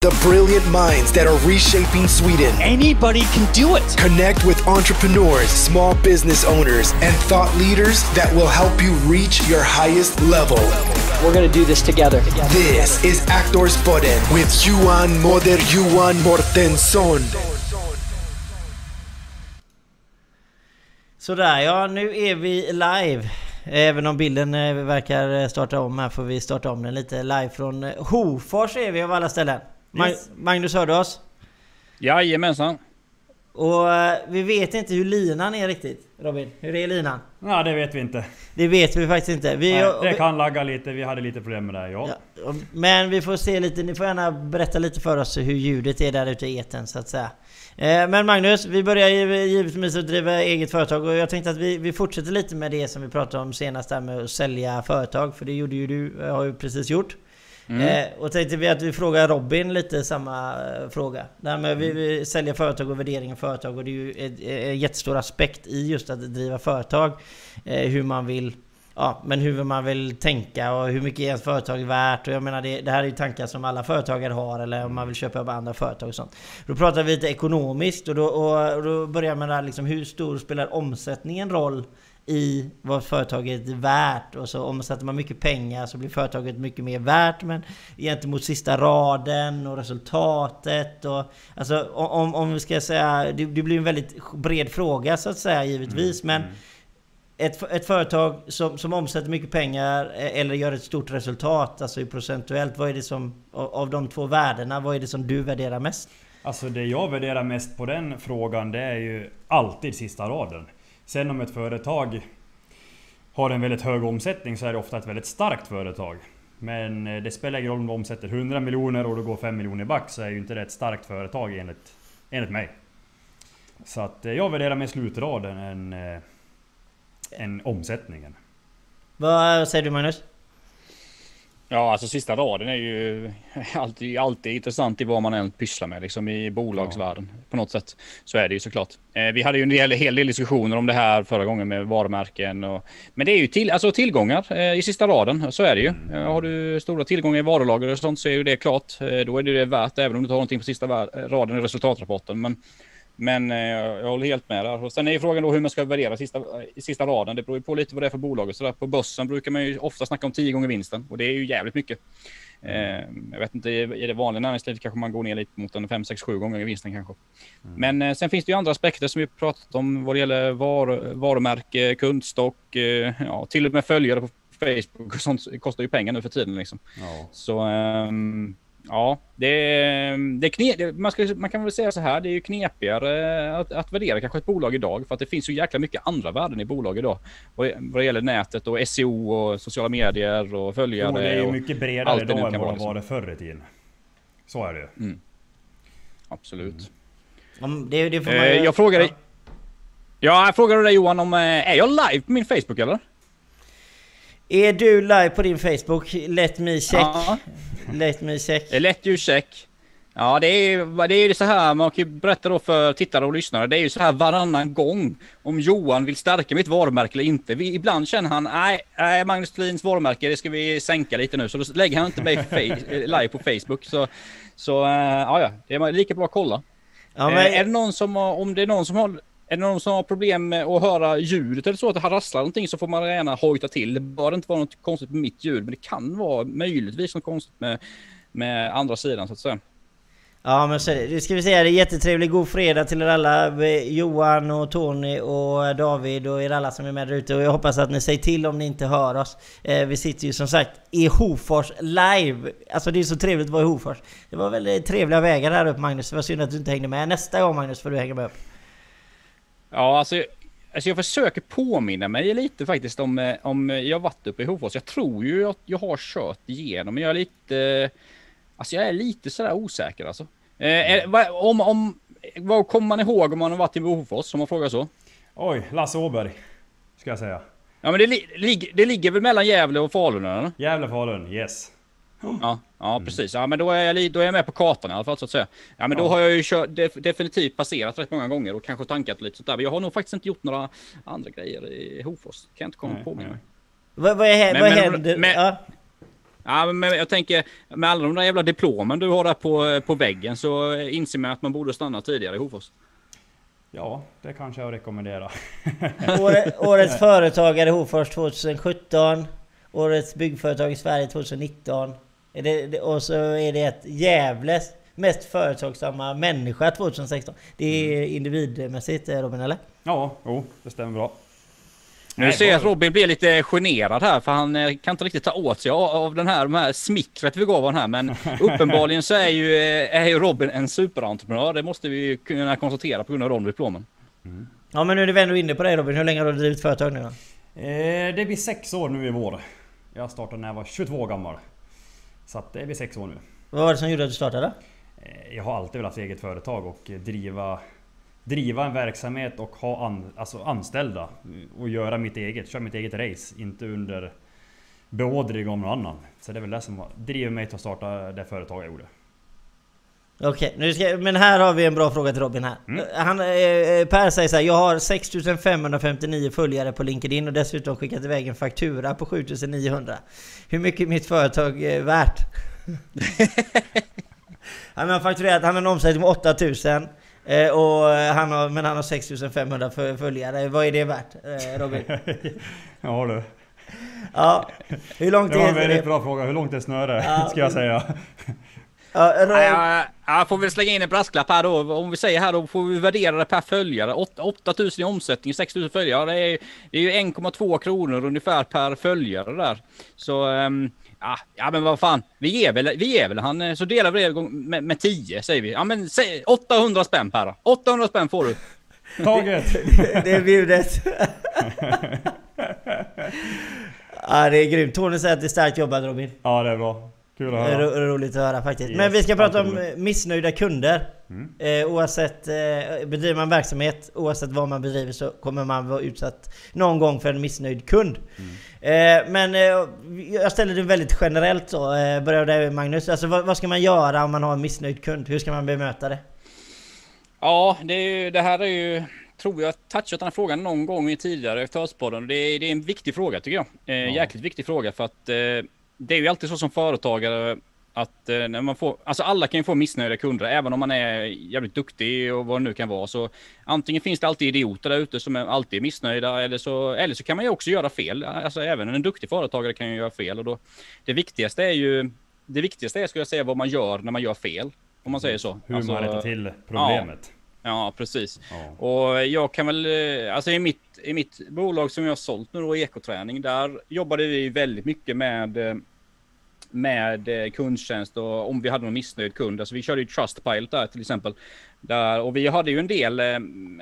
The brilliant minds that are reshaping Sweden. Anybody can do it. Connect with entrepreneurs, small business owners, and thought leaders that will help you reach your highest level. We're going to do this together. This is Actors Podden with Johan Moder Johan Mortensson. Sådär ja, nu är vi live. Även om bilden eh, verkar starta om här får vi starta om den lite. Live från eh, Hofors är vi av alla ställen. Mag Yes. Magnus hör du oss? Jajamensan. Och eh, vi vet inte hur linan är riktigt. Robin, hur är linan? Ja, det vet vi inte. Det vet vi faktiskt inte. Vi, Nej, det vi- kan lagga lite, vi hade lite problem med det. Ja. Ja, och- men vi får se lite, ni får gärna berätta lite för oss hur ljudet är där ute i etern så att säga. Eh, Men Magnus, vi börjar ju givetvis att driva eget företag och jag tänkte att vi, vi fortsätter lite med det som vi pratade om senast där med att sälja företag. För det gjorde ju du, eh, har ju precis gjort. Eh, och tänkte vi att vi frågar Robin lite samma eh, fråga. Det här med vi, vi säljer företag och värdering av företag och det är ju ett- en jättestor aspekt i just att driva företag. Eh, hur man vill Ja, men hur man vill tänka och hur mycket är ens företag värt? Och jag menar det, det här är ju tankar som alla företagare har eller om man vill köpa upp andra företag och sånt. Då pratar vi lite ekonomiskt och då, och, och då börjar man där liksom hur stor spelar omsättningen roll i vad företaget är värt och så omsätter man mycket pengar så blir företaget mycket mer värt men gentemot sista raden och resultatet och alltså om, om vi ska säga det, det blir en väldigt bred fråga så att säga givetvis men ett, ett företag som, som omsätter mycket pengar eh, eller gör ett stort resultat, alltså procentuellt, vad är det som av av de två värdena, vad är det som du värderar mest? Alltså det jag värderar mest på den frågan det är ju alltid sista raden. Sen om ett företag har en väldigt hög omsättning så är det ofta ett väldigt starkt företag. Men eh, det spelar ingen roll om du omsätter 100 miljoner och du går 5 miljoner back så är ju inte det ett starkt företag enligt, enligt mig. Så att eh, jag värderar mer slutraden än, eh, än omsättningen. Vad säger du Magnus? Ja, alltså sista raden är ju alltid, alltid intressant i vad man än pysslar med, liksom i bolagsvärlden på något sätt. Så är det ju såklart. Eh, vi hade ju en del, hel del diskussioner om det här förra gången med varumärken och... Men det är ju till, alltså tillgångar eh, i sista raden, så är det ju. Eh, har du stora tillgångar i varulager och sånt så är ju det klart. Eh, då är det det värt, även om du har någonting på sista raden i resultatrapporten. Men men eh, jag håller helt med där. Och sen är ju frågan då hur man ska värdera sista, i sista raden. Det beror ju på lite vad det är för bolag och sådär. På börsen brukar man ju ofta snacka om 10 gånger vinsten och det är ju jävligt mycket. Eh, jag vet inte, i det vanliga näringslivet kanske man går ner lite mot en 5, 6, 7 gånger vinsten kanske. Men eh, sen finns det ju andra aspekter som vi pratat om vad det gäller var, varumärke, kundstock, eh, ja, till och med följare på Facebook och sånt kostar ju pengar nu för tiden liksom. Ja. Så ehm, ja, det, det är kne, det, man, ska, man kan väl säga så här, det är ju knepigare att, att värdera kanske ett bolag idag för att det finns ju jäkla mycket andra värden i bolag idag. Vad, vad det gäller nätet och SEO och sociala medier och följare. Jo, det är ju och mycket bredare idag än kan vad vara, det liksom. var förr i tiden. Så är det ju. Absolut. Om det, det får man Eh, ju- jag frågar dig. Ja. Ja, jag frågade dig Johan om, eh, är jag live på min Facebook eller? Är du live på din Facebook? Let me check. Ja. Let me check. Let you check. Ja, det är det är ju så här, man kan ju berätta då för tittare och lyssnare. Det är ju så här varannan gång om Johan vill stärka mitt varumärke eller inte. Vi, ibland känner han, nej, nej Magnus Thelins varumärke, det ska vi sänka lite nu. Så då lägger han inte mig eh, live på Facebook. Så, så ja, ja, det är lika bra att kolla. Ja, Eh, men, är det någon som har, om det är någon som har är det någon som har problem med att höra ljudet eller så, att det rasslar någonting så får man gärna hojta till. Det bör inte vara något konstigt med mitt ljud, men det kan vara möjligtvis något konstigt med, med andra sidan så att säga. Ja men så det. Ska vi säga det är jättetrevlig god fredag till er alla. Eh, Johan och Tony och David och er alla som är med där ute. Och jag hoppas att ni säger till om ni inte hör oss. Eh, vi sitter ju som sagt i Hofors live. Alltså det är så trevligt att vara i Hofors. Det var väldigt trevliga vägar här upp Magnus. Det var synd att du inte hängde med. Nästa gång Magnus får du hänga med upp. Ja, alltså, alltså jag försöker påminna mig lite faktiskt om, eh, om jag har varit uppe i Hofors. Jag tror ju att jag har kört igenom, men jag är lite... Alltså jag är lite sådär osäker alltså. Eh, om, om, vad kommer man ihåg om man har varit i Hofors, om man frågar så? Oj, Lasse Åberg. Ska jag säga. Ja men det, li, det ligger väl mellan Gävle och Falun eller? Gävle Falun, yes. Ja, ja precis. Ja men då är, jag, då är jag med på kartan i alla fall så att säga. Ja men då Ja. har jag ju kört, def, definitivt passerat rätt många gånger och kanske tankat lite sånt där. Men jag har nog faktiskt inte gjort några andra grejer i Hofors. Kan jag inte komma Nej, på mig. Vad, vad, är, Men- vad men- händer? men- ja. Ja, men jag tänker med alla de där jävla diplomen du har där på, på väggen så inser man att man borde stanna tidigare i Hofors. Ja, det kanske jag rekommenderar. Åre- Årets företagare i Hofors 2017. Årets byggföretag i Sverige 2019. Det, det, och så är det ett Gävles mest företagsamma människa 2016. Det är individmässigt eh, Robin eller? Ja, jo, det stämmer bra. Nu Nej, ser jag att Robin blir lite generad här för han eh, kan inte riktigt ta åt sig av, den här, de här smickret vi gav honom här. Men uppenbarligen så är ju, eh, är ju Robin en superentreprenör. Det måste vi ju kunna konstatera på grund av de diplomen. Ja men nu är vi ändå inne på det Robin. Hur länge har du drivit företag nu då? Eh, det blir sex år nu i vår. Jag startade när jag var 22 gammal. Så att det blir sex år nu. Vad var det som gjorde att du startade? Eh, Jag har alltid velat ha eget företag och driva Driva en verksamhet och ha an, alltså anställda och göra mitt eget, köra mitt eget race, inte under beordring av någon annan. Så det är väl det som driver mig till att starta det företag jag gjorde. Okej, nu ska, men här har vi en bra fråga till Robin här. Han, eh, Per säger så här, jag har 6559 följare på LinkedIn och dessutom skickat iväg en faktura på 7900. Hur mycket är mitt företag eh, värt? han har fakturerat, han har en omsättning på 8000 eh, och han har, men han har 6500 för- följare. Vad är det värt eh, Robin? Ja du. Ja, hur långt Det var en väldigt det? bra fråga. Hur långt är snöre? Ja. Ska jag säga. Ja, Jag, jag får väl slänga in en brasklapp här då. Om vi säger här då får vi värdera det per följare. Åt- 8000 i omsättning, 6000 följare. Det är, det är ju 1,2 kronor ungefär per följare där. Så ehm, ja, ja men vad fan. Vi ger väl, vi ger väl han eh, så delar vi det med, med 10 säger vi. Ja men säg 800 spänn per. 800 spänn får du. Taget! det är bjudet. ja, det är grymt. Tony säger att det är starkt jobbat Robin. Ja det är bra. Kul att Det är höra. ro- roligt att höra faktiskt. Yes, Men vi ska prata om roligt. missnöjda kunder. Mm. Eh, oavsett, eh, bedriver man verksamhet, oavsett vad man bedriver så kommer man vara utsatt någon gång för en missnöjd kund. Mm. Eh, men eh, jag ställer det väldigt generellt så. Eh, börjar där Magnus. Alltså vad, vad ska man göra om man har en missnöjd kund? Hur ska man bemöta det? Ja, det, är ju, det här är ju... Tror jag touchat den här frågan någon gång i tidigare Aktörspodden. Det, är- det är en viktig fråga tycker jag. Eh, Jäkligt viktig fråga för att eh, det är ju alltid så som företagare att eh, när man får, alltså alla kan ju få missnöjda kunder även om man är jävligt duktig och vad det nu kan vara. Så antingen finns det alltid idioter där ute som är alltid är missnöjda eller så, eller så kan man ju också göra fel. Alltså även en duktig företagare kan ju göra fel och då det viktigaste är ju det viktigaste är skulle jag säga vad man gör när man gör fel. Om man säger så. Hur Alltså, man rättar till problemet. Ja, precis. Ja. Och jag kan väl, eh, alltså i mitt, i mitt bolag som jag har sålt nu då, ekoträning, där jobbade vi väldigt mycket med eh, med eh, kundtjänst och om vi hade någon missnöjd kund. Alltså vi körde ju Trustpilot där till exempel. Där, och vi hade ju en del, eh,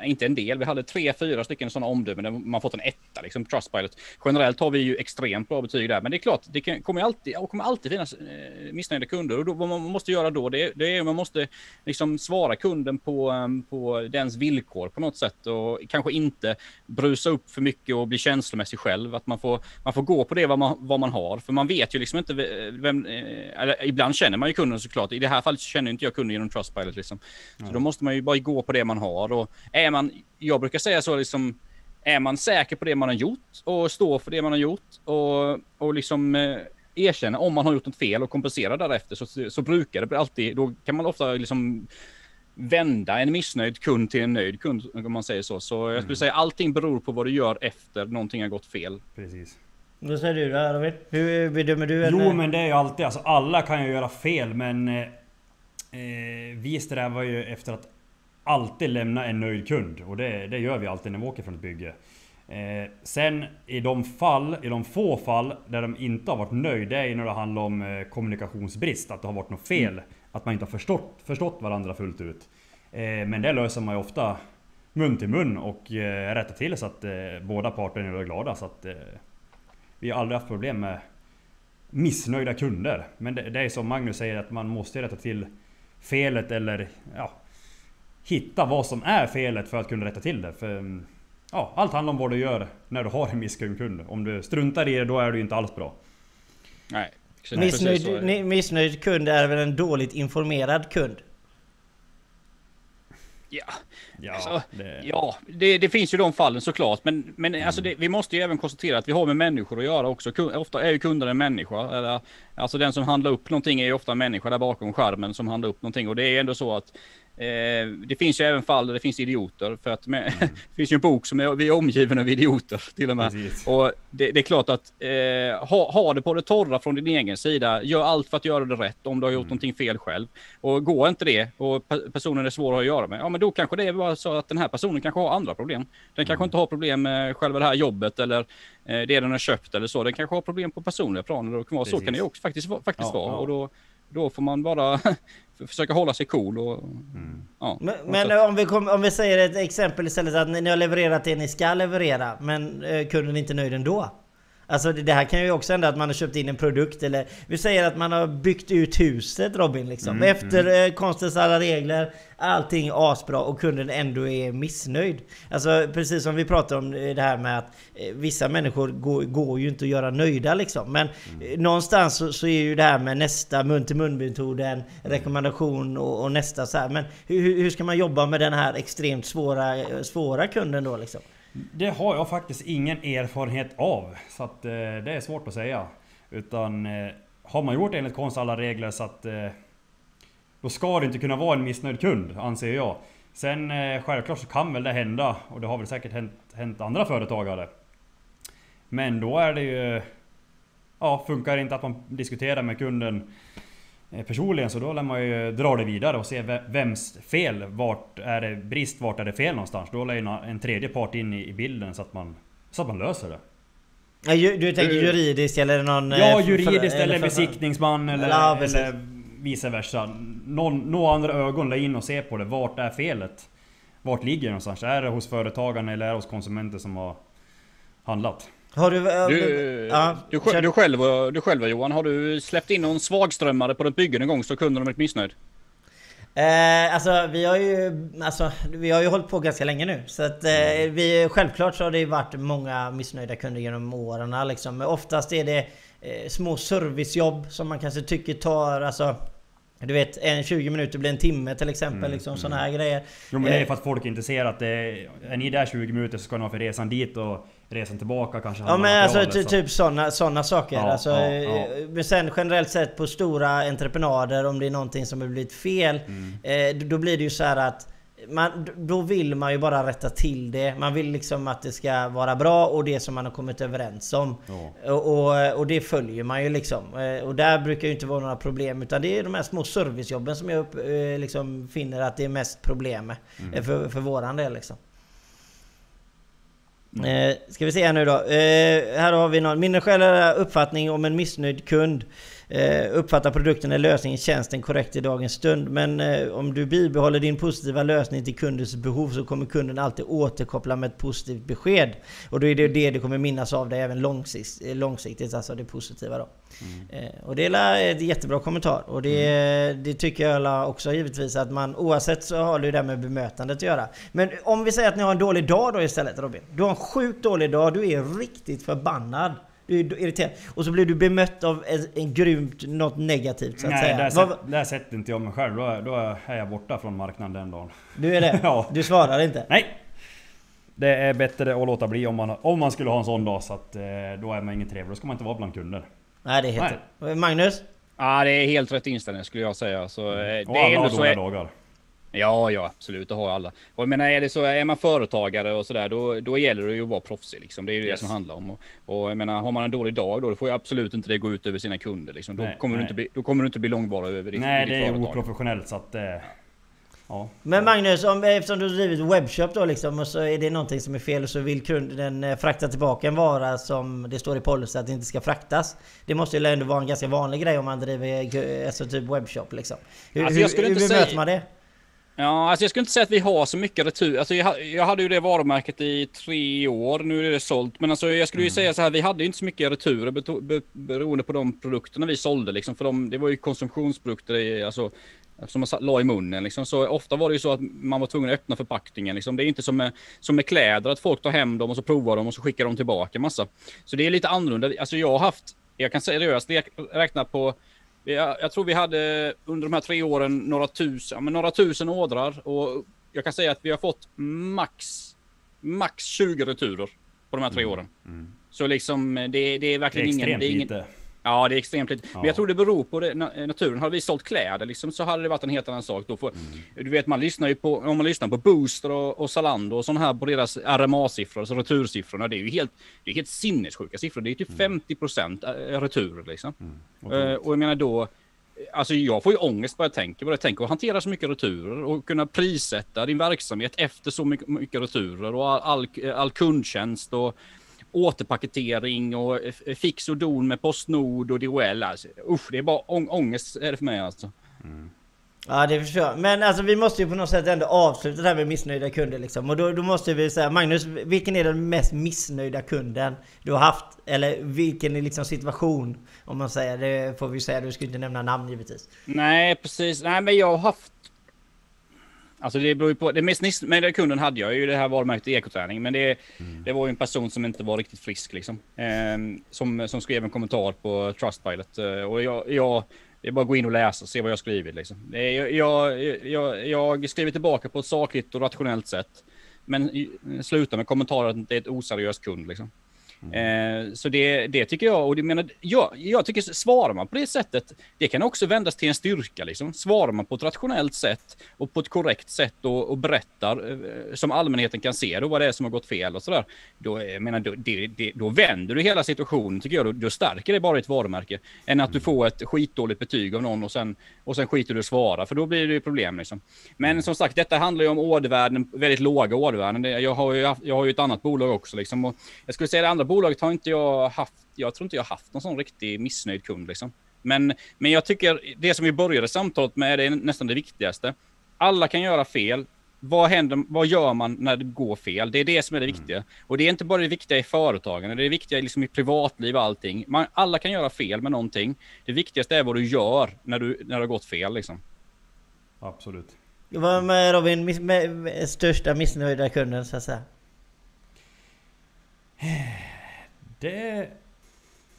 inte en del, vi hade tre, fyra stycken sådana omdömen där man fått en etta liksom på Trustpilot. Generellt har vi ju extremt bra betyg där, men det är klart, det kan, kommer alltid, kommer alltid finnas eh, missnöjda kunder och då, vad man måste göra då, det, det är man måste liksom svara kunden på, eh, på dens villkor på något sätt och kanske inte brusa upp för mycket och bli känslomässig själv. Att man får, man får gå på det vad man, vad man har, för man vet ju liksom inte vem, eh, eller ibland känner man ju kunden såklart. I det här fallet känner inte jag kunden genom Trustpilot liksom. Så då måste man ju bara gå på det man har och är man, jag brukar säga så liksom, är man säker på det man har gjort och står för det man har gjort och, och liksom eh, erkänna om man har gjort något fel och kompensera därefter så, så brukar det alltid, då kan man ofta liksom vända en missnöjd kund till en nöjd kund om man säger så. Så jag skulle säga allting beror på vad du gör efter någonting har gått fel. Precis. Vad säger du då Robin? Hur bedömer du en... Jo men det är ju alltid, alltså alla kan ju göra fel men eh, Vi strävar ju efter att alltid lämna en nöjd kund och det, det gör vi alltid när vi åker från ett bygge. Eh, sen i de fall, i de få fall där de inte har varit nöjda, det är ju när det handlar om eh, kommunikationsbrist, att det har varit något fel. Att man inte har förstått, förstått varandra fullt ut. Eh, men det löser man ju ofta mun till mun och eh, rättar till så att eh, båda parter är glada. Så att, eh, vi har aldrig haft problem med missnöjda kunder. Men det, det är som Magnus säger att man måste rätta till felet eller ja, hitta vad som är felet för att kunna rätta till det. För mm, ja, allt handlar om vad du gör när du har en missnöjd kund. Om du struntar i det då är du inte alls bra. Nej. Missnöjd, missnöjd kund är väl en dåligt informerad kund? Ja, Ja, alltså, det- ja det, det finns ju de fallen såklart. Men, men alltså det, vi måste ju även konstatera att vi har med människor att göra också. Ofta är ju kunden en människa. Eller, alltså den som handlar upp någonting är ju ofta en människa där bakom skärmen som handlar upp någonting. Och det är ändå så att eh, det finns ju även fall där det finns idioter. För att med, det finns ju en bok som är, vi är omgivna av idioter till och med. Precis. Och det, det är klart att eh, ha, ha det på det torra från din egen sida. Gör allt för att göra det rätt om du har gjort någonting fel själv. Och går inte det och pe- personen är svår att göra med. Ja men då kanske det är bara så att den här personen kanske har andra problem. Den kanske inte har problem med själva det här jobbet eller eh, det den har köpt eller så. Den kanske har problem på personliga planer. Och så Precis. kan det ju också faktiskt, faktiskt Ja, vara. ja. Och då, då får man bara försöka hålla sig cool och... Ja, Men, men om, vi kom, om vi säger ett exempel istället att ni, ni har levererat det ni ska leverera men eh, kunden är inte nöjd ändå. Alltså det, det här kan ju också hända att man har köpt in en produkt eller vi säger att man har byggt ut huset Robin liksom. Mm, Efter eh, konstens alla regler, allting är asbra och kunden ändå är missnöjd. Alltså precis som vi pratade om eh, det här med att eh, vissa människor går, går ju inte att göra nöjda liksom. Men Mm. eh, någonstans så, så är ju det här med nästa mun till mun metoden, rekommendation och, och nästa så här. Men hur, hur ska man jobba med den här extremt svåra, svåra kunden då liksom? Det har jag faktiskt ingen erfarenhet av. Så att eh, det är svårt att säga. Utan eh, har man gjort enligt konst alla regler så att... Eh, då ska det inte kunna vara en missnöjd kund, anser jag. Sen eh, självklart så kan väl det hända, och det har väl säkert hänt, hänt andra företagare. Men då är det ju... Ja, funkar det inte att man diskuterar med kunden personligen så då lär man ju dra det vidare och se ve- vems fel, vart är det brist, vart är det fel någonstans. Då lär ju en- tredje part in i bilden så att man, så att man löser det. Ju- Du tänker Du- juridiskt eller någon... eh, Ja, för- juridiskt för- eller för- besiktningsman eller, Ja, eller vice versa. Någon, några andra ögon lär in och se på det. Vart är felet? Vart ligger det någonstans? Är det hos företagarna eller är det hos konsumenter som har handlat? Har du... eh, Du, ja, du, själv, du, själv, du själv Johan, har du släppt in någon svagströmmare på ett bygge någon gång så kunden har blivit missnöjd? Eh, alltså vi har ju alltså, vi har ju hållit på ganska länge nu. Så att eh, vi, självklart så har det varit många missnöjda kunder genom åren liksom. Men oftast är det eh, små servicejobb som man kanske tycker tar alltså du vet, en 20 minuter blir en timme till exempel. liksom sådana här grejer. Jo men det är Eh, för att folk inte ser att det är... Är ni där 20 minuter så ska ni ha för resan dit och resan tillbaka kanske Ja men alltså ty, så. typ sådana såna saker. Ja, alltså, ja, ja. Men sen generellt sett på stora entreprenader om det är någonting som har blivit fel. Mm. Eh, då- då blir det ju så här att man, då vill man ju bara rätta till det. Man vill liksom att det ska vara bra och det som man har kommit överens om. Ja. Och, och, och det följer man ju liksom. Eh, Och där brukar ju inte vara några problem. Utan det är de här små servicejobben som jag upp, eh, liksom finner att det är mest problem med. Mm. eh, För, för våran del liksom. Mm. Eh, ska vi se här nu då. Eh, här har vi någon. Min själva uppfattning om en missnöjd kund. Eh, uppfattar produkten eller lösningen, tjänsten korrekt i dagens stund. Men eh, om du bibehåller din positiva lösning till kundens behov så kommer kunden alltid återkoppla med ett positivt besked. Och då är det det du kommer minnas av dig även långsiktigt, eh, långsiktigt alltså det positiva då. Eh, och det är ett jättebra kommentar. Och det, det tycker jag också givetvis att man oavsett så har det ju det med bemötandet att göra. Men om vi säger att ni har en dålig dag då istället Robin. Du har en sjukt dålig dag, du är riktigt förbannad. Du är irriterad. Och så blir du bemött av en, en grymt, något negativt så att Nej, säga. där, sätt, där sätter inte jag mig själv. Då är, då är jag borta från marknaden den dagen. du är det? Ja. Du svarar inte? Nej! Det är bättre att låta bli om man, om man skulle ha en sån dag så att eh, då är man ingen trevlig. Då ska man inte vara bland kunder. Nej det rätt. Magnus? Ja, det är helt rätt inställning skulle jag säga. Så, eh, det Och är alla har så... dåliga dagar. Ja, ja absolut, det har alla. Och jag menar, är det så, är man företagare och sådär, då, då gäller det ju att vara proffsig liksom. Det är ju Yes. det som handlar om. Och, och jag menar, har man en dålig dag då, då får ju absolut inte det gå ut över sina kunder liksom. Då, Nej, kommer, Du nej. inte bli, då kommer du inte bli långvarig över ditt, Nej, ditt det är företag. oprofessionellt så att... Eh, ja. Men Magnus, om, eftersom du har drivit webbshop då liksom och så är det någonting som är fel och så vill kunden eh, frakta tillbaka en vara som det står i policy att det inte ska fraktas. Det måste ju ändå vara en ganska vanlig grej om man driver eh, alltså typ webbshop liksom. Hur, Alltså, jag skulle hur, inte hur säga- bemöter man det? Ja, alltså jag skulle inte säga att vi har så mycket retur. Alltså jag, jag hade ju det varumärket i tre år, nu är det sålt. Men alltså jag skulle ju säga så här, vi hade inte så mycket returer beroende på de produkterna vi sålde liksom. För de, det var ju konsumtionsprodukter i, alltså, som man la i munnen liksom. Så ofta var det ju så att man var tvungen att öppna förpackningen liksom. Det är inte som med, som med kläder, att folk tar hem dem och så provar dem och så skickar de tillbaka massa. Så det är lite annorlunda. Alltså jag har haft, jag kan seriöst räkna på jag, jag tror vi hade under de här tre åren några tusen, men några tusen ordrar och jag kan säga att vi har fått max, max 20 returer på de här tre Mm. åren. Så liksom det, det är Det är verkligen ingen... Det är ingen lite. Ja, det är extremt lite. Men Ja. jag tror det beror på det, na- naturen. Hade vi sålt kläder liksom, så hade det varit en helt annan sak. Då får, Du vet, man lyssnar ju på, om man lyssnar på Booster och, och Zalando och sån här på deras RMA-siffror, alltså retursiffrorna. Det är ju helt, det är helt sinnessjuka siffror. Det är typ 50% returer liksom. Eh, och jag menar då, Alltså jag får ju ångest bara jag tänker på det. Tänk att hantera så mycket returer och kunna prissätta din verksamhet efter så mycket, mycket returer och all, all, all kundtjänst och återpaketering och fix och don med Postnord och DHL. Alltså, usch, det är bara ång ångest är det för mig alltså. Ja det förstår jag. Men alltså vi måste ju på något sätt ändå avsluta det här med missnöjda kunder liksom. Och då, då måste vi säga Magnus, vilken är den mest missnöjda kunden du har haft? Eller vilken är liksom situation? Om man säger det får vi säga, du ska inte nämna namn givetvis. Nej, precis. Nej, men jag har haft... Alltså det beror ju på. Det mest missnöjda kunden hade jag ju det här varumärket ekoträning. Men det, det var ju en person som inte var riktigt frisk liksom. Ehm, som, som skrev en kommentar på Trustpilot. Eh, och jag, jag, det är bara att gå in och läsa och se vad jag har skrivit liksom. Jag, jag, jag, jag skriver tillbaka på ett sakligt och rationellt sätt. Men slutar med kommentarer att det är ett oseriöst kund liksom. Eh, så det, det tycker jag, och det menar, jag, jag tycker svarar man på det sättet, det kan också vändas till en styrka liksom. Svarar man på ett rationellt sätt och på ett korrekt sätt och, och berättar eh, som allmänheten kan se då vad det är som har gått fel och sådär. Då, jag menar, då, det, det, då vänder du hela situationen tycker jag, då, då stärker det bara ett varumärke. Än att du får ett skitdåligt betyg av någon och sen, och sen skiter du att svara, för då blir det ju problem liksom. Men som sagt, detta handlar ju om ordervärden, väldigt låga ordervärden. Jag har ju, jag har ju ett annat bolag också liksom. Och jag skulle säga det andra bolaget har inte jag haft, jag tror inte jag har haft någon sån riktig missnöjd kund liksom. Men, men jag tycker det som vi började samtalet med är nästan det viktigaste. Alla kan göra fel. Vad händer, vad gör man när det går fel? Det är det som är det viktiga. Och det är inte bara det viktiga i företagen, det är det viktiga liksom i privatliv och allting. Man, alla kan göra fel med någonting. Det viktigaste är vad du gör när, du, när det har gått fel liksom. Absolut. Vad med Robin, miss, med, med största missnöjda kunden så att säga? Det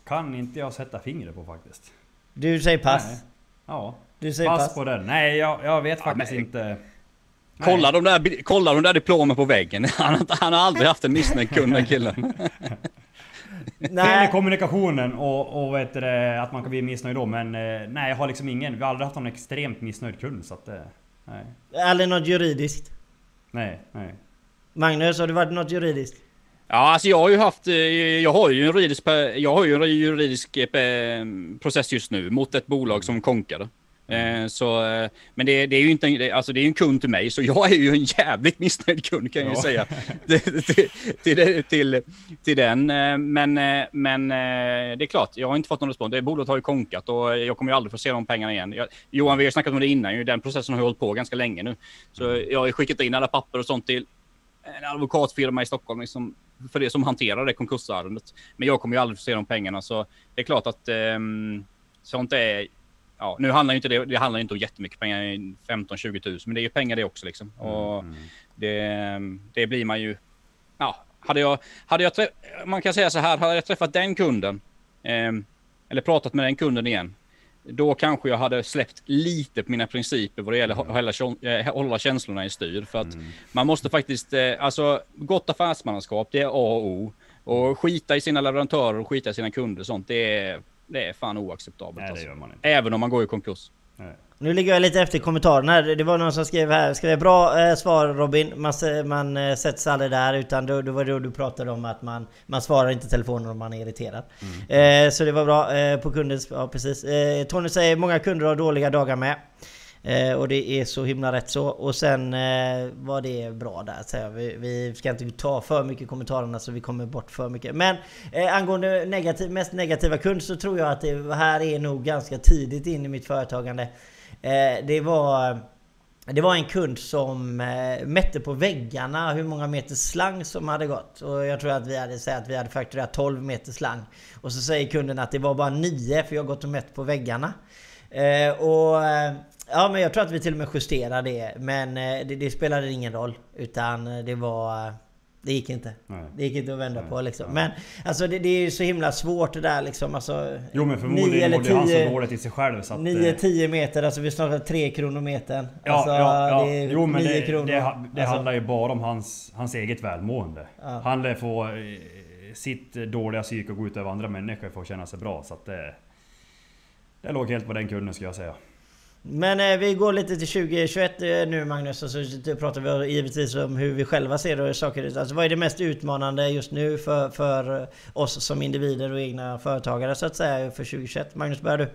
kan inte jag sätta fingret på faktiskt. Du säger pass. Nej. Ja. Du säger Pass pass. på den. Nej, jag, jag vet faktiskt men- inte. Kolla de, där, kolla de där diplomen på väggen. Han, han har aldrig haft en missnöjd kund den killen. Nej, kommunikationen och, och vet du, det, att man kan bli missnöjd då. Men eh, nej, jag har liksom ingen. Vi har aldrig haft någon extremt missnöjd kund. Så att, eh, nej. aldrig något juridiskt. Nej, nej. Magnus, har det varit något juridiskt? Ja, alltså jag har ju haft, eh, jag har ju en juridisk, jag har ju en juridisk eh, process just nu mot ett bolag som konkade. Eh, så, men det, det är ju inte, en- alltså det är en kund till mig, så jag är ju en jävligt missnöjd kund kan jag ju Ja. säga. till, till, till, till, den. Men, men det är klart, jag har inte fått någon respons. Det bolaget har ju konkat och jag kommer ju aldrig få se de pengarna igen. Jag, Johan, vi har snackat om det innan, ju. den processen har ju hållit på ganska länge nu. Så jag har ju skickat in alla papper och sånt till en advokatfirma i Stockholm liksom, för det som hanterar det konkursärendet. Men jag kommer ju aldrig få se de pengarna så det är klart att um, sånt är... Ja, nu handlar inte det, det handlar inte om jättemycket pengar, 15-20 tusen, men det är ju pengar det också liksom. Och det, det blir man ju... Ja, hade jag, hade jag man kan säga så här, hade jag träffat den kunden, ehm, eller pratat med den kunden igen, då kanske jag hade släppt lite på mina principer vad det gäller att hålla, kä- eh, hålla känslorna i styr. För att man måste faktiskt, eh, alltså gott affärsmannaskap, det är A och O. Och skita i sina leverantörer och skita i sina kunder och sånt, det är, det är fan oacceptabelt. Nej, alltså. Även om man går i konkurs. Nej. Nu ligger jag lite efter i kommentarerna här. Det var någon som skrev här. Skrev bra eh, svar Robin. Man, man eh, sätter sig aldrig där. Utan då, då var det då du pratade om att man, man svarar inte telefonen om man är irriterad. Eh, så det var bra eh, på kundens... Ja precis. Eh, Tony säger många kunder har dåliga dagar med. Eh, och det är så himla rätt så. Och sen var det bra där. Så vi, vi ska inte ta för mycket i kommentarerna så vi kommer bort för mycket. Men angående negativ, mest negativa kund så tror jag att det här är nog ganska tidigt in i mitt företagande. Eh, det var... Det var en kund som eh, mätte på väggarna hur många meter slang som hade gått. Och jag tror att vi hade sagt att vi hade fakturerat 12 meter slang. Och så säger kunden att det var bara 9 för jag har gått och mätt på väggarna. Eh, och ja men jag tror att vi till och med justerade det. Men det, det spelade ingen roll. Utan det var... Det gick inte. Nej. Det gick inte att vända Nej. på liksom. Ja. Men alltså det, det är ju så himla svårt det där liksom. Alltså, Jo men förmodligen mådde han så dåligt i sig själv så att... eh, 9-10 meter, alltså vi snackar 3 kronor metern. Ja, alltså, ja, ja. det är jo men 9 det, kronor. det, det Alltså, handlar ju bara om hans, hans eget välmående. Ja. Han lär få eh, sitt dåliga psyke att gå ut över andra människor för att känna sig bra. Så att det... Det låg helt på den kunden skulle jag säga. Men eh, vi går lite till 2021 eh, nu Magnus och så pratar vi givetvis om hur vi själva ser det saker. Alltså, vad är det mest utmanande just nu för, för oss som individer och egna företagare så att säga för 2021? Magnus, börjar du?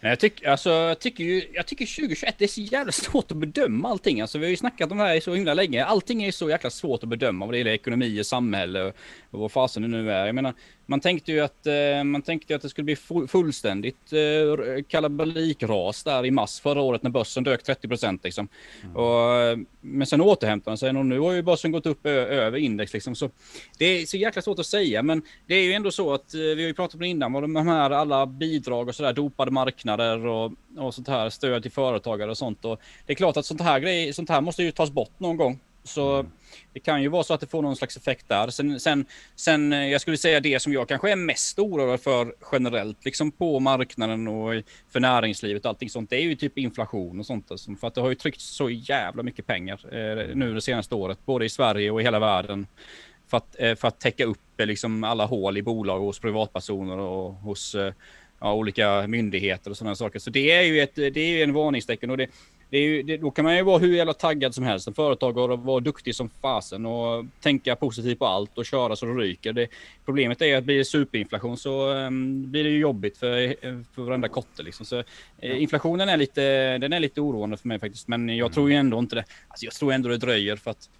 Jag, tyck, alltså, jag, tycker ju, jag tycker 2021 det är så jävla svårt att bedöma allting. Alltså, vi har ju snackat om det här i så himla länge. Allting är så jäkla svårt att bedöma vad det gäller ekonomi och samhälle och, och vad fasen det nu är. Jag menar, man tänkte ju att, eh, man tänkte att det skulle bli fu- fullständigt eh, kalabalikras där i mars förra året när börsen dök 30 procent liksom. Och, eh, men sen återhämtade den sig och nu har ju börsen gått upp över index liksom. Så det är så jäkla svårt att säga, men det är ju ändå så att vi har ju pratat om det innan, vad de här alla bidrag och sådär, dopade marknader och, och sånt här, stöd till företagare och sånt. Och det är klart att sånt här grej, sånt här måste ju tas bort någon gång. Så det kan ju vara så att det får någon slags effekt där. Sen, sen, sen eh, jag skulle säga det som jag kanske är mest oroad för generellt, liksom på marknaden och för näringslivet och allting sånt, det är ju typ inflation och sånt. Alltså, för att det har ju tryckts så jävla mycket pengar eh, nu det senaste året, både i Sverige och i hela världen för att, eh, för att täcka upp eh, liksom alla hål i bolag hos privatpersoner och hos eh, ja, olika myndigheter och sådana saker. Så det är ju ett, det är ju en varningstecken och det, ju, det, då kan man ju vara hur jävla taggad som helst, en företagare och vara duktig som fasen och tänka positivt på allt och köra så det ryker. Det, problemet är att blir det superinflation så um, blir det ju jobbigt för, eh, för varenda kotte liksom. Så eh, inflationen är lite, den är lite oroande för mig faktiskt, men jag tror ju ändå inte det. Alltså jag tror ändå det dröjer för att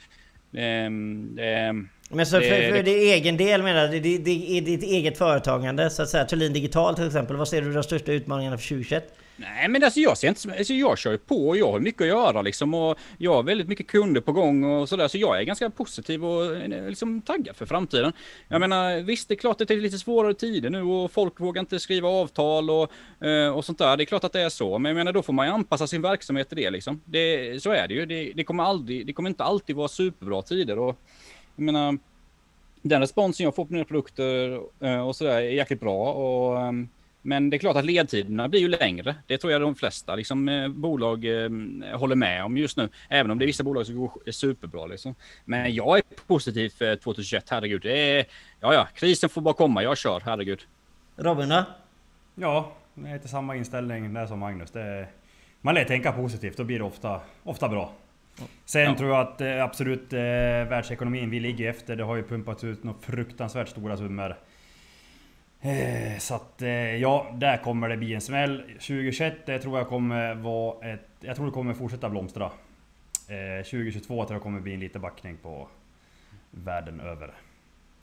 ehm, ehm, Men så för, Det- för det- din egen del menar du, det, det är ditt eget företagande så att säga. Thulin Digital till exempel. Vad ser du de största utmaningarna för 2021? Nej men alltså jag ser inte, alltså jag kör ju på och jag har mycket att göra liksom och jag har väldigt mycket kunder på gång och sådär så jag är ganska positiv och eh, liksom taggad för framtiden. Jag menar visst det är klart att det är lite svårare tider nu och folk vågar inte skriva avtal och, eh, och sånt där. Det är klart att det är så men jag menar då får man ju anpassa sin verksamhet till det liksom. Det, så är det ju. Det, det kommer aldrig, det kommer inte alltid vara superbra tider och jag menar den responsen jag får på mina produkter eh, och sådär är jäkligt bra. Och, ehm, men det är klart att ledtiderna blir ju längre. Det tror jag de flesta liksom, eh, bolag eh, håller med om just nu. Även om det är vissa bolag som går superbra. Liksom. Men jag är positiv för 2021, herregud. Det är, ja, ja, krisen får bara komma. Jag kör, herregud. Robin då? Ja, det är inte samma inställning där som Magnus. Det är, man lär tänka positivt, då blir det ofta, ofta bra. Sen Ja. tror jag att eh, absolut eh, världsekonomin, vi ligger efter. Det har ju pumpats ut några fruktansvärt stora summor. Eh, så att eh, ja, där kommer det bli en smäll. 2021 det tror jag kommer vara ett... Jag tror det kommer fortsätta blomstra. Eh, 2022 tror jag kommer bli en liten backning på världen över.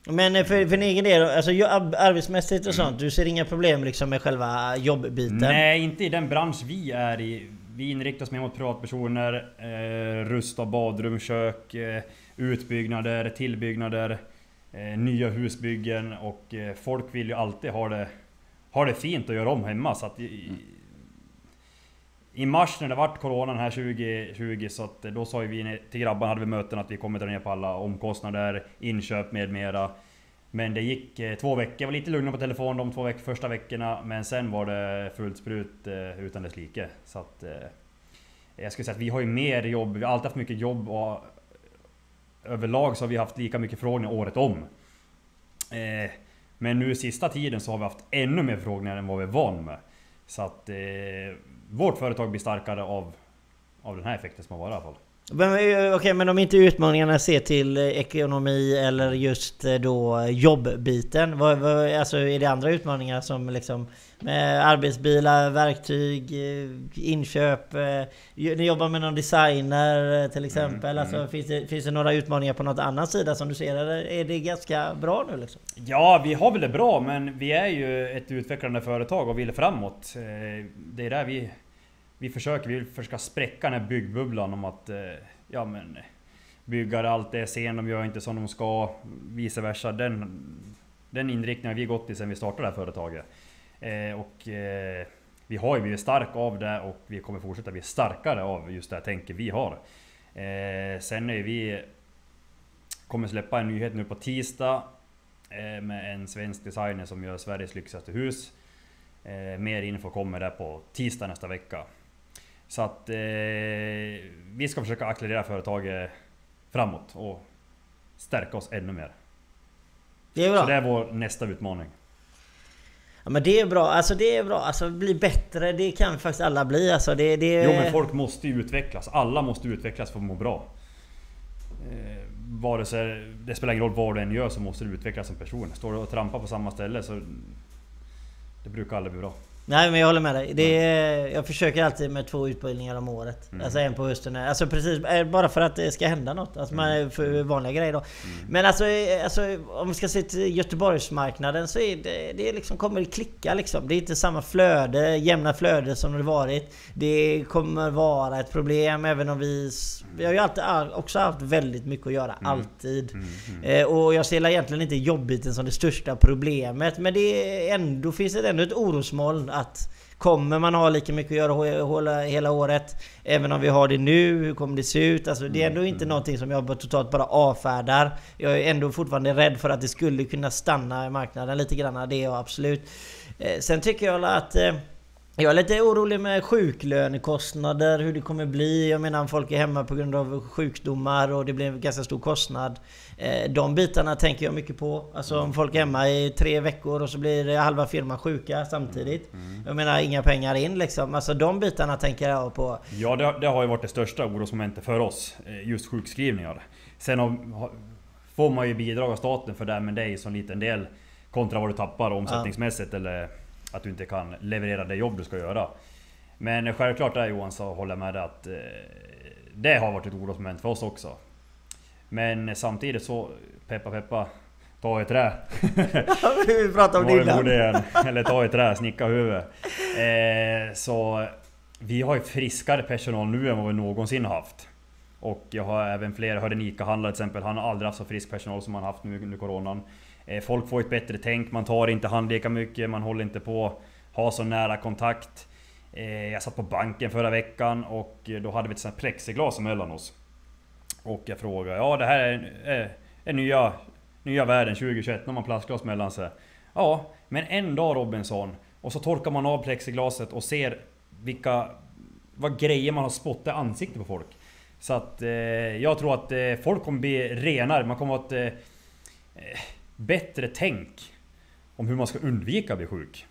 Men eh, för, för din egen del, alltså arbetsmässigt och sånt. Du ser inga problem liksom med själva jobbbiten? Nej, inte i den bransch vi är i. Vi inriktar oss mer mot privatpersoner, eh, rust av badrum, kök, eh, utbyggnader, tillbyggnader, eh, Eh, nya husbyggen och eh, folk vill ju alltid ha det, ha det fint och göra om hemma. Så att i, I mars när det vart Coronan här 2020 så att eh, då sa ju vi till grabbarna hade vi möten att vi kommer dra ner på alla omkostnader, inköp med mera. Men det gick eh, två veckor, jag var lite lugnare på telefon de två veck första veckorna Men sen var det fullt sprut eh, utan dess like. Så att... Eh, jag skulle säga att vi har ju mer jobb, vi har alltid haft mycket jobb och överlag så har vi haft lika mycket förfrågningar året om. Eh, men nu sista tiden så har vi haft ännu mer förfrågningar än vad vi är van med. Så att eh, vårt företag blir starkare av, av den här effekten som har varit i alla fall. Men, eh, Okej, men om inte utmaningarna ser till eh, ekonomi eller just eh, då jobbbiten. Vad, vad, alltså är det andra utmaningar som liksom med arbetsbilar, verktyg, inköp? Ni jobbar med någon designer till exempel. Alltså, Finns, det, finns det några utmaningar på något annat sida som du ser? Eller är det ganska bra nu liksom? Ja, vi har väl det bra, men vi är ju ett utvecklande företag och vill framåt. Det är där vi, vi försöker. Vi vill försöka spräcka den här byggbubblan om att eh, ja, men, byggare alltid är sen, de gör inte som de ska, vice versa. Den, den inriktningen har vi gått i sedan vi startade det här företaget. Eh, Och eh, vi har ju blivit stark av det och vi kommer fortsätta bli starkare av just det här tänket vi har. Eh, Sen är vi kommer släppa en nyhet nu på tisdag eh, med en svensk designer som gör Sveriges lyxigaste hus. Eh, mer info kommer där på tisdag nästa vecka. Så att eh, vi ska försöka accelerera företaget framåt och stärka oss ännu mer. Det är bra. Så det är vår nästa utmaning. Ja, men det är bra. Alltså det är bra. Alltså bli bättre, det kan faktiskt alla bli. Alltså det, det... Jo men folk måste ju utvecklas. Alla måste utvecklas för att må bra. Eh, vare sig, det spelar ingen roll vad du än gör så måste du utvecklas som person. Står du och trampar på samma ställe så... Det brukar aldrig bli bra. Nej men jag håller med dig. Det är, jag försöker alltid med två utbildningar om året. Mm. Alltså en på hösten. Alltså precis, eh, bara för att det ska hända något. Alltså man Mm. är för vanliga grejer då. Men alltså, eh, alltså om vi ska se till Göteborgsmarknaden så är det, det liksom, kommer det klicka liksom. Det är inte samma flöde, jämna flöde som det varit. Det kommer vara ett problem även om vi... Vi har ju alltid all- också haft väldigt mycket att göra. Mm. Alltid. Eh, och jag ser egentligen inte jobbiten som det största problemet. Men det är ändå, finns det ändå ett orosmoln att Kommer man ha lika mycket att göra hela året? Även om vi har det nu, hur kommer det se ut? Alltså det är ändå inte någonting som jag totalt bara avfärdar. Jag är ändå fortfarande rädd för att det skulle kunna stanna i marknaden lite grann. Det är jag absolut. Eh, sen tycker jag att eh, jag är lite orolig med sjuklönekostnader, hur det kommer bli. Jag menar om folk är hemma på grund av sjukdomar och det blir en ganska stor kostnad. Eh, De bitarna tänker jag mycket på. Alltså om folk är hemma i tre veckor och så blir halva firman sjuka samtidigt. Jag menar inga pengar in liksom. Alltså de bitarna tänker jag på. Ja, det, det har ju varit det största orosmomentet för oss. eh, Just sjukskrivningar. Sen har, får man ju bidrag av staten för det, men det är ju så liten del kontra vad du tappar omsättningsmässigt eller att du inte kan leverera det jobb du ska göra. Men självklart är Johan så håller jag med dig att eh, det har varit ett orosmoment för oss också. Men samtidigt så, peppa peppa, ta i trä. Vi pratar om Dylan. Eller ta i trä, snicka huvudet. Eh, så vi har ju friskare personal nu än vad vi någonsin haft. Och jag har även fler, jag hörde en ICA-handlare till exempel, han har aldrig haft så frisk personal som han haft nu under coronan. Eh, folk får ett bättre tänk, man tar inte hand lika mycket, man håller inte på ha så nära kontakt. Eh, jag satt på banken förra veckan och eh, då hade vi ett sånt här plexiglas emellan oss. Och jag frågade, ja det här är, är, är nya, nya världen 2021, när man plastglas mellan sig. Ja, men en dag Robinson, och så torkar man av plexiglaset och ser vilka vad grejer man har spottat i ansiktet på folk. Så att eh, jag tror att eh, folk kommer bli renare, man kommer att eh, bättre tänk om hur man ska undvika att bli sjuk.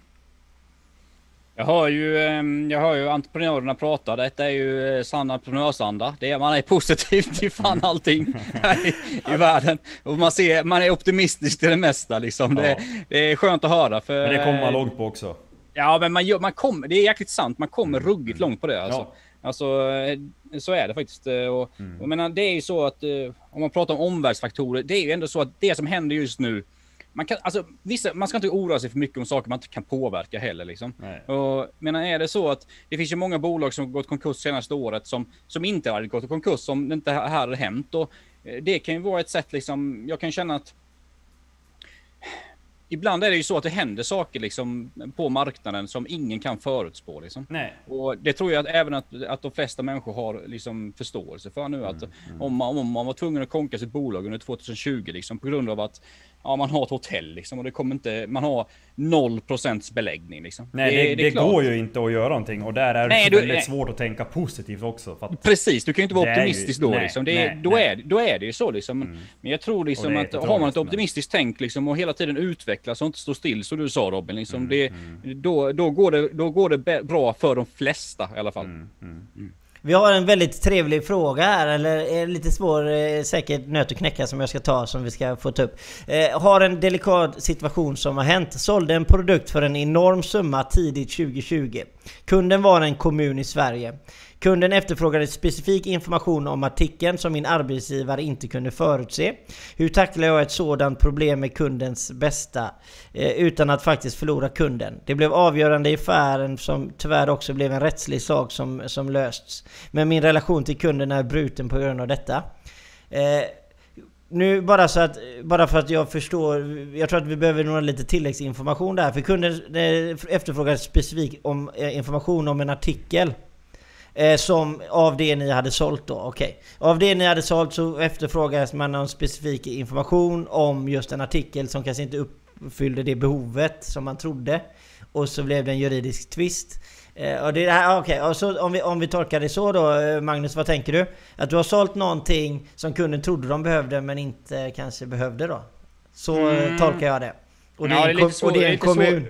Jag hör ju, ehm, jag hör ju entreprenörerna prata. Detta är ju eh, sann entreprenörsanda. Det är, man är positiv till fan allting i, i världen. Och man, ser, man är optimistisk till det mesta liksom. Det, Ja. det är skönt att höra. För, Men det kommer man långt på också. Ja, men man, gör, man kommer, det är jäkligt sant. Man kommer ruggigt långt på det alltså. Ja. Alltså, eh, så är det faktiskt. Eh, Och, jag menar, det är ju så att eh, om man pratar om omvärldsfaktorer, det är ju ändå så att det som händer just nu, man, kan, alltså, vissa, man ska inte oroa sig för mycket om saker man inte kan påverka heller. Liksom. Nej. Och, menar, är det så att det finns ju många bolag som gått konkurs senaste året som, som inte hade gått i konkurs om det inte här hade hänt. Och, det kan ju vara ett sätt, liksom, jag kan känna att Ibland är det ju så att det händer saker liksom på marknaden som ingen kan förutspå. Liksom. Nej. Och det tror jag att även att, att de flesta människor har liksom förståelse för nu. Att Om, man, om man var tvungen att konka sitt bolag under 2020 liksom, på grund av att ja, man har ett hotell liksom, och det kommer inte, man har 0% beläggning. Liksom. Nej, det, det, är klart. går ju inte att göra någonting och där är det Nej, du- väldigt nej. svårt att tänka positivt också. Precis, du kan ju inte vara Det ju- optimistisk då. nej, liksom. det nej, då. Är, då är det ju så. Liksom. Men jag tror liksom det att har man ett men- optimistiskt tänk liksom, och hela tiden utvecklas och inte står still, som du sa Robin. Liksom, Mm, det, Då, då, går det, då går det bra för de flesta i alla fall. Vi har en väldigt trevlig fråga här, eller lite svår eh, säkert nöt att knäcka som jag ska ta, som vi ska få ta upp. Eh, har en delikat situation som har hänt. Sålde en produkt för en enorm summa tidigt 2020. Kunden var en kommun i Sverige. Kunden efterfrågade specifik information om artikeln som min arbetsgivare inte kunde förutse. Hur tacklar jag ett sådant problem med kundens bästa eh, utan att faktiskt förlora kunden? Det blev avgörande i affären som tyvärr också blev en rättslig sak som, som lösts. Men min relation till kunden är bruten på grund av detta. Eh, nu bara så att, bara för att jag förstår, jag tror att vi behöver några lite tilläggsinformation där. För kunden efterfrågar specifik om, eh, information om en artikel. Eh, som av det ni hade sålt då, okej. Okay. Av det ni hade sålt så efterfrågades man någon specifik information om just en artikel som kanske inte uppfyllde det behovet som man trodde. Och så blev det en juridisk tvist. Eh, och det här, okej, okay. så om vi, om vi tolkar det så då eh, Magnus, vad tänker du? Att du har sålt någonting som kunden trodde de behövde men inte kanske behövde då? Så eh, mm. tolkar jag det. Och det, ja, är, en, och det är en kommun.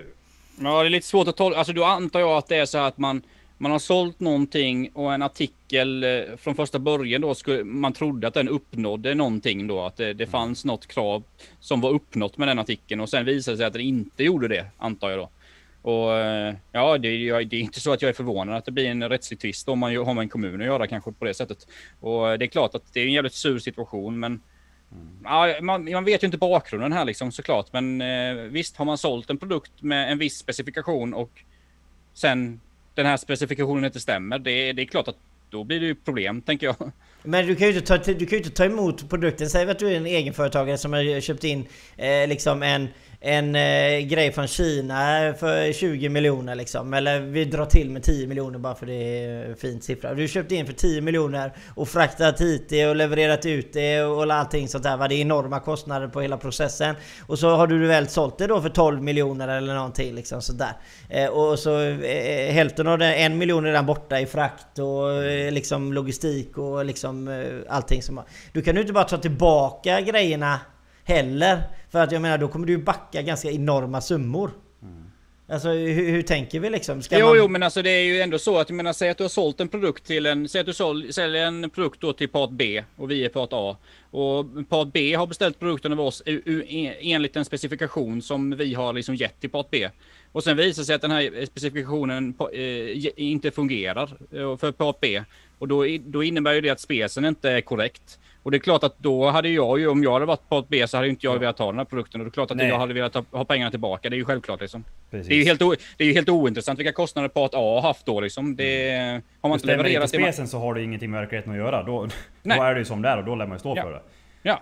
Svår, ja, det är lite svårt att tolka. Alltså då antar jag att det är så att man man har sålt någonting och en artikel från första början då skulle man trodde att den uppnådde någonting då, att det, det mm. fanns något krav som var uppnått med den artikeln och sen visade det sig att den inte gjorde det, antar jag då. Och eh, ja, det, det, är inte så att jag är förvånad att det blir en rättslig tvist om man har med en kommun att göra kanske på det sättet. Och det är klart att det är en jävligt sur situation, men mm. ja, man, man, vet ju inte bakgrunden här liksom såklart. Men eh, visst, har man sålt en produkt med en viss specifikation och sen den här specifikationen inte stämmer, det, det är klart att då blir det ju problem, tänker jag. Men du kan ju inte ta, du kan inte ta emot produkten. Säg att du är en egenföretagare som har köpt in eh, liksom en en eh, grej från Kina för 20 miljoner liksom. Eller vi drar till med 10 miljoner bara för det är fint siffra. Du köpte in för 10 miljoner och fraktat hit det och levererat ut det och allting sånt där. Det är enorma kostnader på hela processen. Och så har du väl sålt det då för 12 miljoner eller någonting liksom sådär. Eh, och så eh, hälften av det, en miljon är redan borta i frakt och eh, liksom logistik och liksom eh, allting som... Du kan ju inte bara ta tillbaka grejerna heller. För att jag menar, då kommer du backa ganska enorma summor. Mm. Alltså hur, hur, tänker vi liksom? Ska jo, man... jo, men alltså det är ju ändå så att jag menar, säg att du har sålt en produkt till en, säg att du sål, säljer en produkt då till part B och vi är part A. Och part B har beställt produkten av oss enligt en specifikation som vi har liksom gett till part B. Och sen visar sig att den här specifikationen eh, inte fungerar eh, för part B. Och då, då innebär ju det att specen inte är korrekt. Och det är klart att då hade jag ju, om jag hade varit på ett B så hade inte jag ja. velat ta den här produkten. Och det är klart att Nej. jag hade velat ha, ha pengarna tillbaka. Det är ju självklart liksom. Precis. Det är ju helt, o, det är helt ointressant vilka kostnader part A har haft då liksom. Det, mm. Har man inte levererat... Stämmer inte specen så har det ingenting med verkligheten att göra. Då, då är det ju som det är och då lär man ju stå ja. för det. Ja.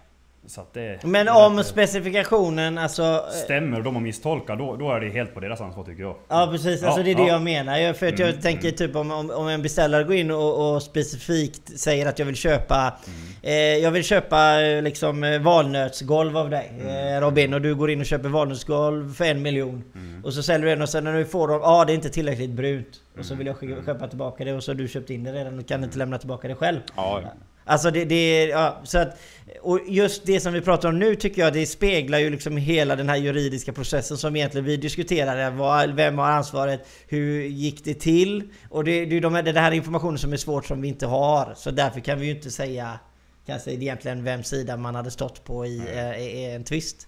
Det, Men om specifikationen alltså... Stämmer och de har misstolkat, då, då är det helt på deras ansvar tycker jag. Ja precis, alltså det är det ja. jag menar. För att jag mm, tänker mm. typ om, om, om, en beställare går in och, och, specifikt säger att jag vill köpa... Mm. Eh, jag vill köpa eh, liksom eh, valnötsgolv av dig mm. eh, Robin. Och du går in och köper valnötsgolv för en miljon. Mm. Och så säljer du en och sen när du får dem, ja ah, det är inte tillräckligt brunt. Och så vill jag mm. köpa tillbaka det och så har du köpt in det redan och kan inte lämna tillbaka det själv. Ja. Alltså det, det ja, så att, och just det som vi pratar om nu tycker jag det speglar ju liksom hela den här juridiska processen som egentligen vi diskuterade. Vem har ansvaret? Hur gick det till? Och det, det är de, den här informationen som är svårt som vi inte har. Så därför kan vi ju inte säga kanske egentligen vem sida man hade stått på i, eh, i en twist.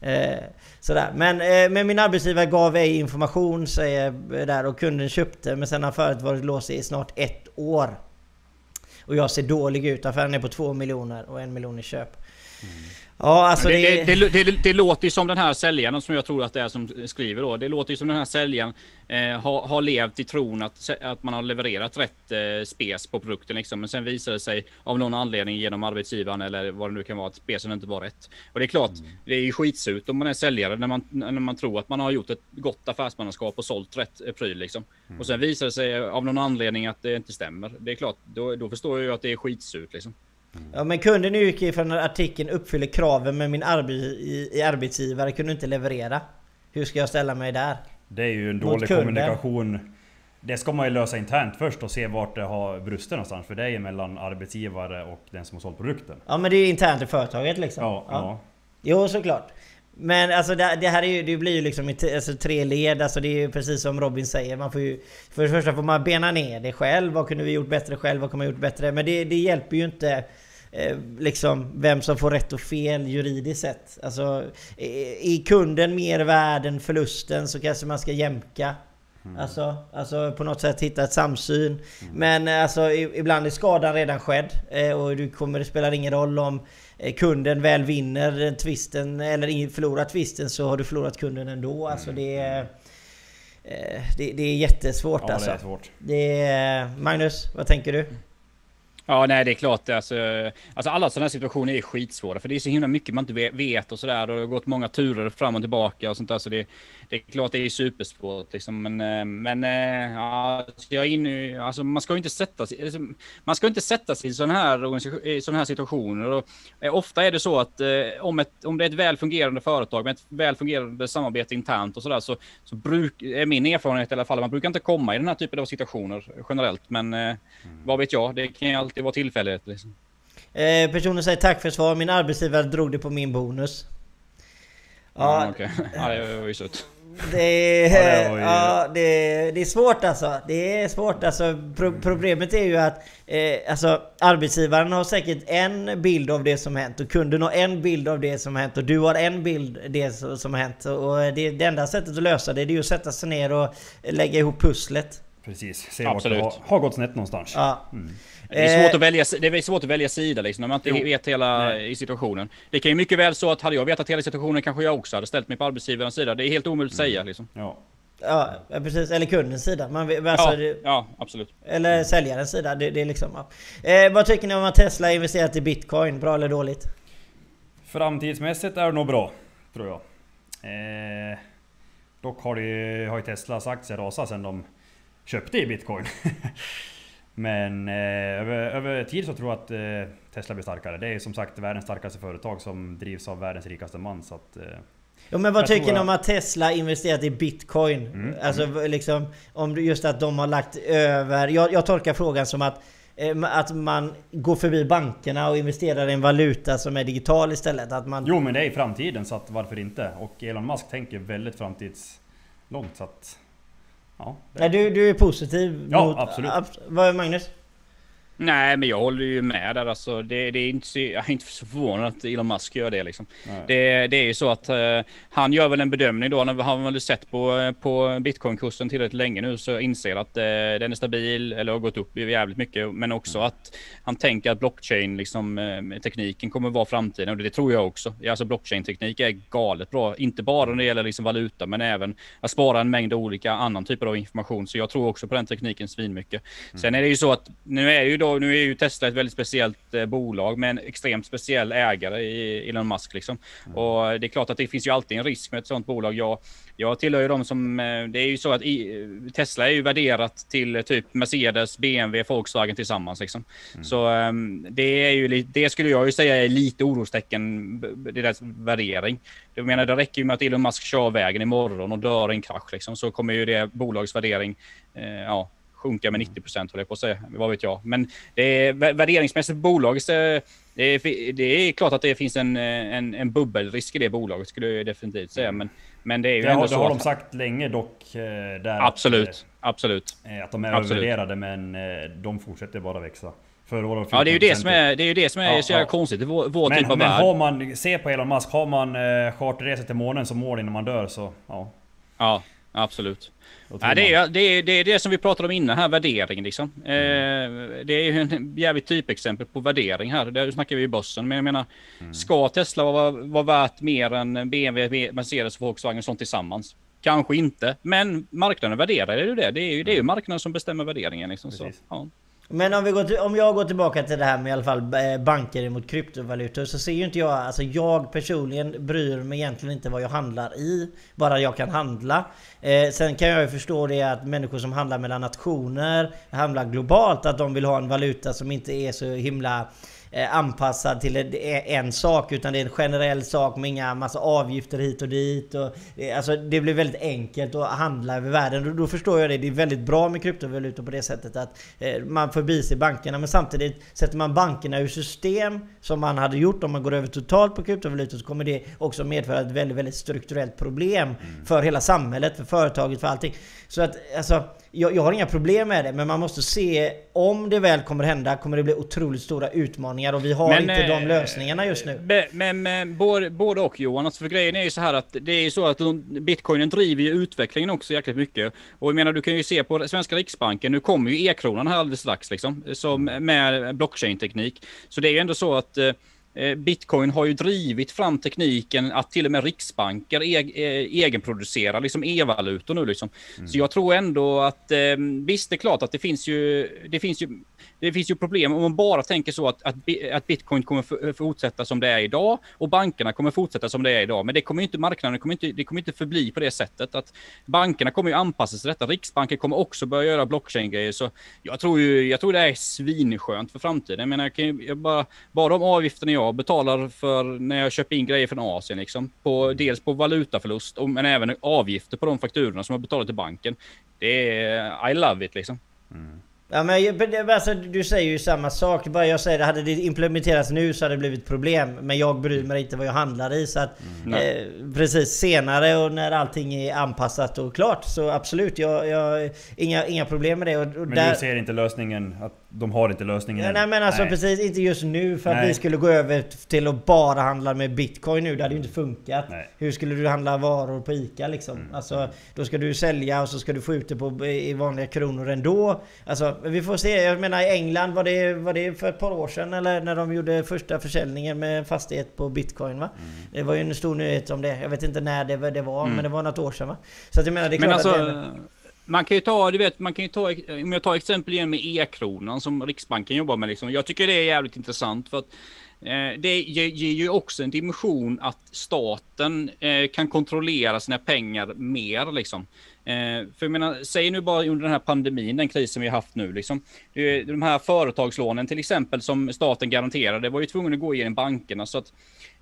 Eh, sådär. Men, eh, men min arbetsgivare gav ej information säger där och kunden köpte men sen har företaget varit låst i snart ett år. Och jag ser dålig ut. Affären är på 2 miljoner och en miljon i köp. Mm. Ja, alltså det, det, det, det, låter ju som den här säljaren som jag tror att det är som skriver då. Det låter ju som den här säljaren eh, har, har levt i tron att, att man har levererat rätt eh, spes på produkten liksom. Men sen visar det sig av någon anledning genom arbetsgivaren eller vad det nu kan vara att spesen inte var rätt. Och det är klart, mm. det är ju skitsurt om man är säljare när man, när man tror att man har gjort ett gott affärsmannaskap och sålt rätt eh, pryl liksom. Mm. Och sen visar det sig av någon anledning att det inte stämmer. Det är klart, då, då förstår jag ju att det är skitsurt liksom. Ja men kunden utgick från artikeln uppfyller kraven men min arbetsgivare kunde inte leverera. Hur ska jag ställa mig där? Det är ju en dålig kommunikation. Det ska man ju lösa internt först och se vart det har brustit någonstans. För det är ju mellan arbetsgivare och den som har sålt produkten. Ja men det är ju internt i företaget liksom. Ja, ja. ja. Jo såklart. Men alltså det, det, här är ju, det blir ju liksom i alltså, tre led. Alltså det är ju precis som Robin säger. Man får ju, för det första får man bena ner det själv. Vad kunde vi gjort bättre själv? Vad kunde man gjort bättre? Men det, det hjälper ju inte Eh, liksom vem som får rätt och fel juridiskt sett. Alltså, är kunden mer värd än förlusten så kanske man ska jämka. Mm. Alltså, alltså på något sätt hitta ett samsyn. Mm. Men eh, alltså ibland är skadan redan skedd. Eh, och du kommer, det spelar ingen roll om kunden väl vinner tvisten eller förlorar tvisten så har du förlorat kunden ändå. Alltså mm. det är... Det, det är jättesvårt ja, alltså. Det är svårt. Det är, Magnus, vad tänker du? Ja, nej, det är klart. Alltså, alltså alla sådana här situationer är skitsvåra. För det är så himla mycket man inte vet och sådär. Och det har gått många turer fram och tillbaka och sånt där. Så det, det är klart det är supersvårt liksom. Men, eh, men eh, ja, jag är inne, alltså, man ska ju inte sätta sig, alltså, man ska inte sätta sig i sådana här, i såna här situationer. Och, eh, ofta är det så att om, ett, om det är ett väl fungerande företag med ett väl fungerande samarbete internt och sådär så, så bruk, är min erfarenhet i alla fall, man brukar inte komma i den här typen av situationer generellt. Men mm. vad vet jag, det kan ju alltid vara tillfällighet. Liksom. Eh, personen säger tack för svar, min arbetsgivare drog det på min bonus. Ja, mm, okay. ja det var ju sött. Det är, ja, det, ja, det, det, är svårt alltså. Det är svårt alltså. Pro problemet är ju att eh, alltså, arbetsgivaren har säkert en bild av det som hänt och kunden har en bild av det som hänt och du har en bild av det som hänt. Och det, det enda sättet att lösa det, det är ju att sätta sig ner och lägga ihop pusslet. Precis, se Absolut. vart det har, har gått snett någonstans. Ja. Mm. Det är, svårt att välja, det är svårt att välja sida liksom, när man inte jo. vet hela i situationen. Det kan ju mycket väl så att hade jag vetat hela situationen kanske jag också hade ställt mig på arbetsgivarens sida. Det är helt omöjligt att säga mm. liksom. Ja. Ja precis, eller kundens sida. Man, alltså, ja, ja, absolut. Eller säljarens sida. Det, det är liksom, ja. eh, vad tycker ni om att Tesla investerat i bitcoin? Bra eller dåligt? Framtidsmässigt är det nog bra, tror jag. Eh, dock har, det, har ju Teslas aktier rasat sen de köpte i bitcoin. Men eh, över, över tid så tror jag att eh, Tesla blir starkare. Det är som sagt världens starkaste företag som drivs av världens rikaste man. Så att, eh, Ja, men vad tycker ni om att Tesla investerat i bitcoin? Mm. Alltså liksom, om just att de har lagt över... Jag, jag tolkar frågan som att, eh, att man går förbi bankerna och investerar i en valuta som är digital istället. Att man... Jo men det är i framtiden så att varför inte? Och Elon Musk tänker väldigt framtidslångt så att... Ja, Nej, du, du är positiv ja, mot... absolut. Ab vad är Magnus? Nej, men jag håller ju med där. Alltså, det, det är inte så, jag är inte så förvånad att Elon Musk gör det. Liksom. Det, det, är ju så att uh, han gör väl en bedömning då. När han väl sett på, på bitcoinkursen tillräckligt länge nu så inser att uh, den är stabil eller har gått upp jävligt mycket. Men också mm. att han tänker att blockchain liksom, uh, kommer vara framtiden. Och det, det tror jag också. Alltså blockchain teknik är galet bra. Inte bara när det gäller liksom valuta men även att spara en mängd olika annan typer av information. Så jag tror också på den tekniken svinmycket. Mm. Sen är det ju så att nu är ju då, nu är ju Tesla ett väldigt speciellt eh, bolag med en extremt speciell ägare i Elon Musk liksom. Mm. Och det är klart att det finns ju alltid en risk med ett sådant bolag. Jag, jag tillhör ju de som, eh, det är ju så att i, Tesla är ju värderat till eh, typ Mercedes, BMW, Volkswagen tillsammans liksom. Mm. Så um, det är ju, det skulle jag ju säga är lite orostecken, deras värdering. Jag menar det räcker ju med att Elon Musk kör vägen imorgon och dör i en krasch liksom, så kommer ju det bolagets värdering, eh, ja, sjunka med 90 procent, håller jag på att säga. Vad vet jag. Men det är värderingsmässigt bolag. Det är, det är klart att det finns en, en, en bubbelrisk i det bolaget, skulle jag definitivt säga. Men, men det är ju det ändå har, så. Det har de sagt länge dock. Eh, där absolut, att, absolut. Att de är absolut. övervärderade, men eh, de fortsätter bara växa. Ja det är ju det som är, det är, ju det som är ja, så jävla ja. konstigt i vår, vår men, typ av men värld. har man, se på Elon Musk, har man eh, charterresor till månen som mål innan man dör så ja. Ja, absolut. Ja, det, är, det, är, det är det som vi pratade om innan här, värdering liksom. Mm. Eh, det är ju en jävligt typexempel på värdering här. Där snackar vi ju börsen. Men jag menar, mm. ska Tesla vara, vara värt mer än BMW, Mercedes Volkswagen och sånt tillsammans? Kanske inte, men marknaden värderar ju det. Det är ju, det är ju mm. marknaden som bestämmer värderingen. Liksom, så, ja. Men om, vi går till, om jag går tillbaka till det här med i alla fall eh, banker mot kryptovalutor så ser ju inte jag, alltså jag personligen bryr mig egentligen inte vad jag handlar i. Bara jag kan handla. Eh, sen kan jag ju förstå det att människor som handlar mellan nationer, handlar globalt, att de vill ha en valuta som inte är så himla anpassad till en sak utan det är en generell sak med inga massa avgifter hit och dit. Och, eh, alltså det blir väldigt enkelt att handla över världen. Då, då förstår jag det. Det är väldigt bra med kryptovalutor på det sättet att eh, man förbiser bankerna. Men samtidigt sätter man bankerna ur system som man hade gjort om man går över totalt på kryptovalutor så kommer det också medföra ett väldigt, väldigt strukturellt problem mm. för hela samhället, för företaget, för allting. Så att alltså jag, jag, har inga problem med det, men man måste se om det väl kommer hända kommer det bli otroligt stora utmaningar och vi har men, inte de eh, lösningarna just nu. Men, men både, både och Johan, alltså för grejen är ju så här att det är ju så att bitcoinen driver ju utvecklingen också jäkligt mycket. Och jag menar du kan ju se på svenska riksbanken, nu kommer ju e-kronan här alldeles strax liksom, som med blockchain-teknik. Så det är ju ändå så att eh, Bitcoin har ju drivit fram tekniken att till och med riksbanker e egenproducerar liksom e-valutor nu liksom. Mm. Så jag tror ändå att visst, det är klart att det finns ju, det finns ju det finns ju problem om man bara tänker så att, att, att bitcoin kommer fortsätta som det är idag och bankerna kommer fortsätta som det är idag. Men det kommer inte marknaden kommer inte, det kommer inte förbli på det sättet att bankerna kommer ju anpassa sig till detta. Riksbanken kommer också börja göra blockchain-grejer. Så jag tror ju, jag tror det är svinskönt för framtiden. Jag menar, jag kan, jag bara, bara de avgifterna jag betalar för när jag köper in grejer från Asien, liksom, på, dels på valutaförlust, och, men även avgifter på de fakturorna som jag betalar till banken. Det är, I love it liksom. Mm. Ja men alltså, du säger ju samma sak. Bara jag säger det, hade det implementerats nu så hade det blivit problem. Men jag bryr mig inte vad jag handlar i. Så att, mm. eh, precis senare och när allting är anpassat och klart så absolut, jag, jag inga, inga problem med det. Och, och men där... du ser inte lösningen? Att de har inte lösningen ja, Nej men alltså nej. precis, inte just nu för att nej. vi skulle gå över till att bara handla med bitcoin nu. Det hade ju inte funkat. Nej. Hur skulle du handla varor på ICA liksom? Mm. Alltså, då ska du sälja och så ska du få ut det på, i vanliga kronor ändå. Alltså, vi får se. Jag menar i England var det, var det för ett par år sedan eller när de gjorde första försäljningen med fastighet på bitcoin va? Mm. Det var ju en stor nyhet om det. Jag vet inte när det, det var mm. men det var något år sedan va? Så att jag menar det är klart alltså, att det, man kan ju ta, du vet, man kan ju ta, om jag tar exempel igen med e-kronan som Riksbanken jobbar med liksom. Jag tycker det är jävligt intressant för att eh, det ger, ger, ju också en dimension att staten eh, kan kontrollera sina pengar mer liksom. Eh, för jag menar, säg nu bara under den här pandemin, den krisen vi har haft nu, liksom. De här företagslånen till exempel som staten garanterade var ju tvungen att gå igenom bankerna. Så att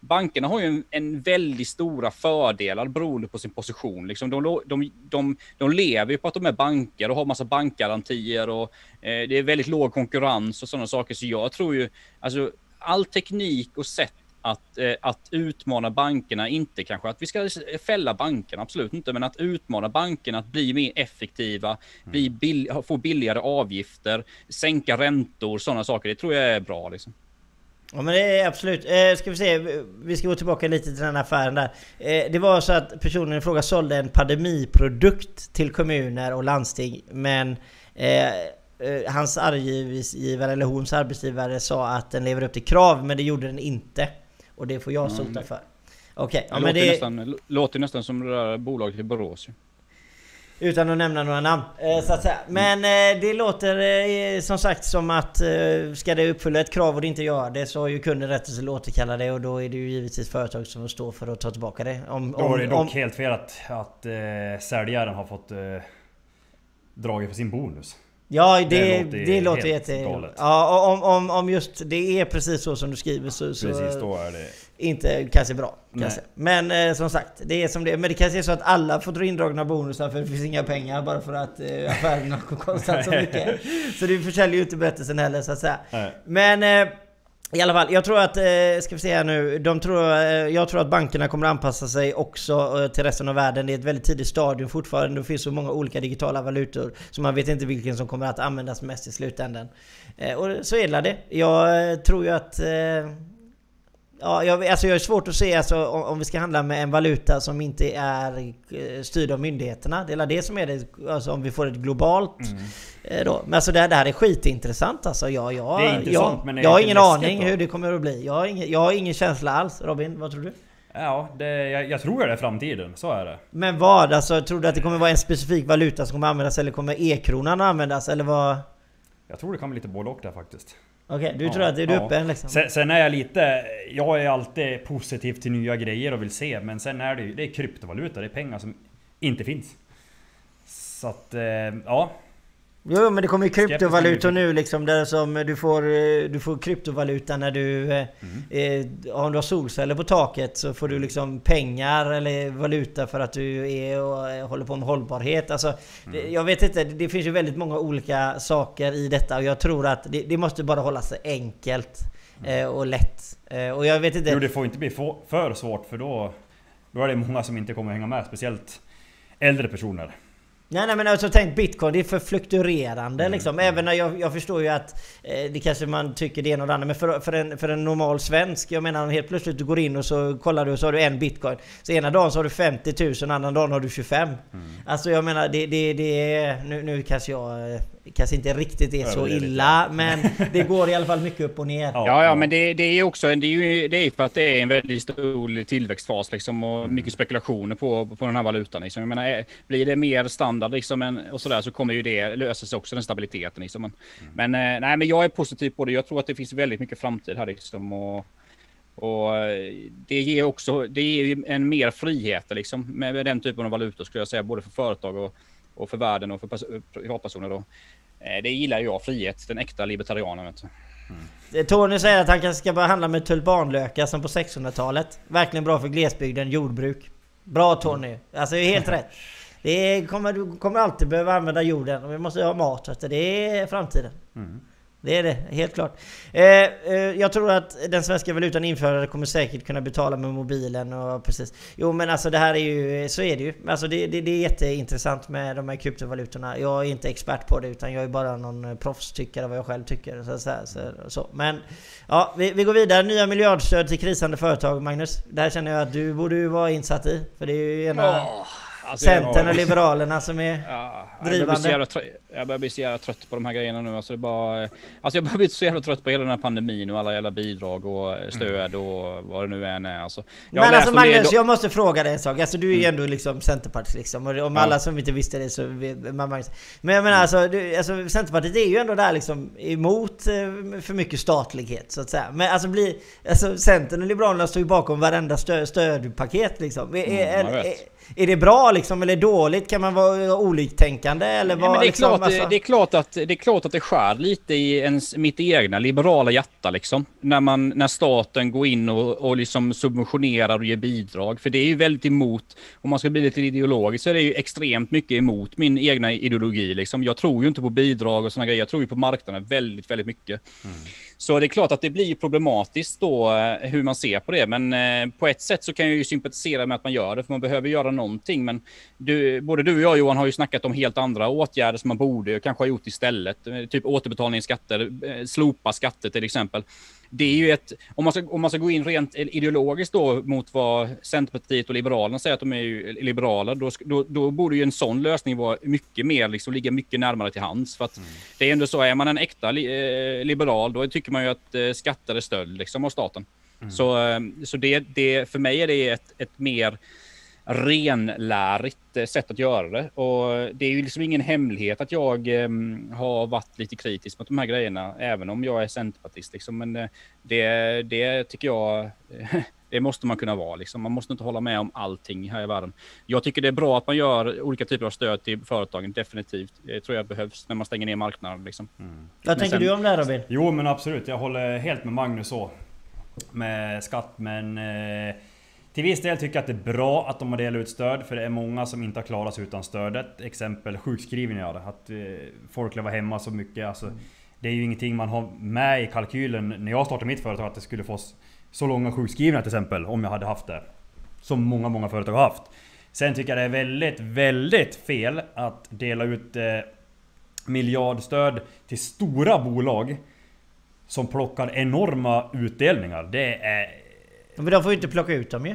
bankerna har ju en, en väldigt stora fördelar beroende på sin position. Liksom de, de, de, de lever ju på att de är banker och har massa bankgarantier och eh, det är väldigt låg konkurrens och sådana saker. Så jag tror ju, alltså all teknik och sätt att, eh, att utmana bankerna, inte kanske att vi ska fälla bankerna, absolut inte, men att utmana bankerna att bli mer effektiva, mm. bli bill få billigare avgifter, sänka räntor, sådana saker. Det tror jag är bra liksom. Ja men det är absolut. Eh, ska vi se, vi ska gå tillbaka lite till den här affären där. Eh, det var så att personen i fråga sålde en pandemiprodukt till kommuner och landsting. Men eh, eh hans arbetsgivare, eller hons arbetsgivare, sa att den lever upp till krav, men det gjorde den inte. Och det får jag mm. sota för. Okej, okay, ja, det... Nästan, låter nästan som det där bolaget i Borås utan att nämna några namn. Eh, så att säga. Men eh, det låter eh, som sagt som att ska det uppfylla ett krav och det inte gör det så har ju kunden rätt att återkalla det och då är det ju givetvis företag som står för att ta tillbaka det. Om, då är det dock om, helt fel att, att äh, säljaren har fått äh, dragit för sin bonus. Ja, det, det låter, det låter jätte... Ja, om, om, om just det är precis så som du skriver så... så precis, då är det... Inte kanske bra. Kanske. Men eh, som sagt, det är som det Men det kanske är så att alla får dra indragna bonusar för det finns inga pengar bara för att eh, affärerna har kostat så mycket. så det försäljer ju inte berättelsen heller så att säga. Nej. Men... Eh, i alla fall, jag tror att, eh, ska vi se här nu, de tror, eh, jag tror att bankerna kommer anpassa sig också eh, till resten av världen. Det är ett väldigt tidigt stadium fortfarande. Det finns så många olika digitala valutor så man vet inte vilken som kommer att användas mest i slutändan. Och så är det. Jag tror ju att Ja, jag, alltså jag är svårt att se alltså, om, om, vi ska handla med en valuta som inte är eh, styrd av myndigheterna. Det är det som är det, alltså om vi får ett globalt mm. eh, då. Men alltså det, det här är skitintressant alltså. Jag, jag, det är intressant, jag, men det jag har ingen aning då. hur det kommer att bli. Jag har, ingen, jag har ingen känsla alls. Robin, vad tror du? Ja, det, jag, jag tror det är framtiden. Så är det. Men vad? Alltså, tror du att det kommer vara en specifik valuta som kommer användas eller kommer e-kronan användas eller vad? Jag tror det kan bli lite både och där faktiskt. Okej, okay, du ja, tror att det är du ja. uppe liksom? Sen, sen, är jag lite... Jag är alltid positiv till nya grejer och vill se, men sen är det ju... Det är kryptovaluta, det är pengar som inte finns. Så att, eh, ja. Jo men det kommer ju kryptovalutor nu liksom där som du får, du får kryptovaluta när du... Eh, mm. Eh, om du har solceller på taket så får du liksom pengar eller valuta för att du är och eh, håller på med hållbarhet. Alltså, mm. Jag vet inte, det finns ju väldigt många olika saker i detta och jag tror att det, det måste bara hålla sig enkelt mm. och lätt. och jag vet inte... Jo det får inte bli för svårt för då... Då är det många som inte kommer hänga med, speciellt äldre personer. Nej, nej men alltså tänk bitcoin, det är för fluktuerande mm. liksom. Även när jag, jag förstår ju att eh, det kanske man tycker det ena och det andra. Men för, för, en, för en normal svensk, jag menar helt plötsligt du går in och så kollar du och så har du en bitcoin. Så ena dagen så har du 50 000, andra dagen har du 25. Mm. Alltså jag menar det, det, det är... Nu, nu kanske jag Det kanske inte riktigt är så illa, men det går i alla fall mycket upp och ner. Ja. Ja, men det, det är också det är ju det är för att det är en väldigt stor tillväxtfas liksom, och Mm. mycket spekulationer på, på den här valutan. Liksom. Jag menar, är- blir det mer standard liksom, än, och så, där, så kommer ju det lösa sig också, den stabiliteten. Liksom. Men, Mm. men, eh, nej, men jag är positiv på det. Jag tror att det finns väldigt mycket framtid här. Liksom, och, och eh, det ger också det ger en mer frihet liksom, med, med den typen av valutor skulle jag säga, både för företag och, och för världen och för pers- privatpersoner. Då. Eh, Det gillar jag, frihet, den äkta libertarianen. Vet du. Tony säger att han kanske ska börja handla med tulpanlökar som på 1600-talet. Verkligen bra för glesbygden, jordbruk. Bra Tony! Alltså helt rätt. Det kommer, du kommer alltid behöva använda jorden och vi måste ha mat. Det är framtiden. Det är det, helt klart. Eh, eh, jag tror att den svenska valutan införare kommer säkert kunna betala med mobilen och precis. Jo men alltså det här är ju, så är det ju. Alltså det, det, det är jätteintressant med de här kryptovalutorna. Jag är inte expert på det utan jag är bara någon proffstyckare vad jag själv tycker. Så, så, så, så. Men ja, vi, vi går vidare. Nya miljardstöd till krisande företag Magnus. Det här känner jag att du borde ju vara insatt i. För det är ju ena Alltså, jag- Centern och Liberalerna som är... Ja, jag, börjar bli Drivande. jävla trött, jag börjar bli så jävla trött på de här grejerna nu. Alltså, det är bara, alltså jag börjar bli så jävla trött på hela den här pandemin och alla jävla bidrag och stöd och vad det nu än är. Alltså, jag Men alltså Magnus, jag måste fråga dig en sak. Alltså du är ju ändå liksom Centerpartist liksom. Och om Ja. alla som inte visste det så... man- Magnus. Men jag menar alltså, du, alltså, Centerpartiet är ju ändå där liksom emot eh, för mycket statlighet så att säga. Men alltså blir... Alltså Centern och Liberalerna står ju bakom varenda stö, stödpaket liksom. Är, är, Mm, jag är, vet. Är det bra liksom eller dåligt? Kan man vara oliktänkande eller Nej, vad men det, är liksom, klart, alltså- det, är klart att, det är klart att det skär lite i ens, mitt egna liberala hjärta liksom. När, man, när staten går in och, och liksom subventionerar och ger bidrag. För det är ju väldigt emot, om man ska bli lite ideologisk, så är det ju extremt mycket emot min egna ideologi. Liksom. Jag tror ju inte på bidrag och sådana grejer. Jag tror ju på marknaden väldigt, väldigt mycket. Så det är klart att det blir problematiskt då eh, hur man ser på det. Men eh, på ett sätt så kan jag ju sympatisera med att man gör det, för man behöver göra någonting. Men du, både du och jag Johan har ju snackat om helt andra åtgärder som man borde kanske ha gjort istället. Eh, typ återbetalningsskatter, skatter, slopa skatter till exempel. Det är ju ett, om man, ska, om man ska gå in rent ideologiskt då mot vad Centerpartiet och Liberalerna säger att de är ju liberaler, då, då, då borde ju en sån lösning vara mycket mer, liksom ligga mycket närmare till hands. För att det är ändå så, är man en äkta li, eh, liberal, då tycker man ju att eh, skatter är stöld liksom av staten. Så, eh, så det, det, för mig är det ett, ett mer renlärigt eh, sätt att göra det. Och det är ju liksom ingen hemlighet att jag eh, har varit lite kritisk mot de här grejerna, även om jag är centerpartist. Liksom. Men eh, det, det tycker jag, det måste man kunna vara. Liksom. Man måste inte hålla med om allting här i världen. Jag tycker det är bra att man gör olika typer av stöd till företagen, definitivt. Det tror jag behövs när man stänger ner marknaden. Liksom. Vad tänker sen- du om det här Robin? Jo men absolut, jag håller helt med Magnus så. Med skatt men... Eh, till viss del tycker jag att det är bra att de har delat ut stöd för det är många som inte har klarat sig utan stödet. Exempel sjukskrivningar. Att eh, folk lever hemma så mycket. Alltså, det är ju ingenting man har med i kalkylen när jag startade mitt företag att det skulle få så långa sjukskrivningar till exempel. Om jag hade haft det. Som många, många företag har haft. Sen tycker jag det är väldigt, väldigt fel att dela ut eh, miljardstöd till stora bolag som plockar enorma utdelningar. Det är... Men de får ju inte plocka ut dem ju.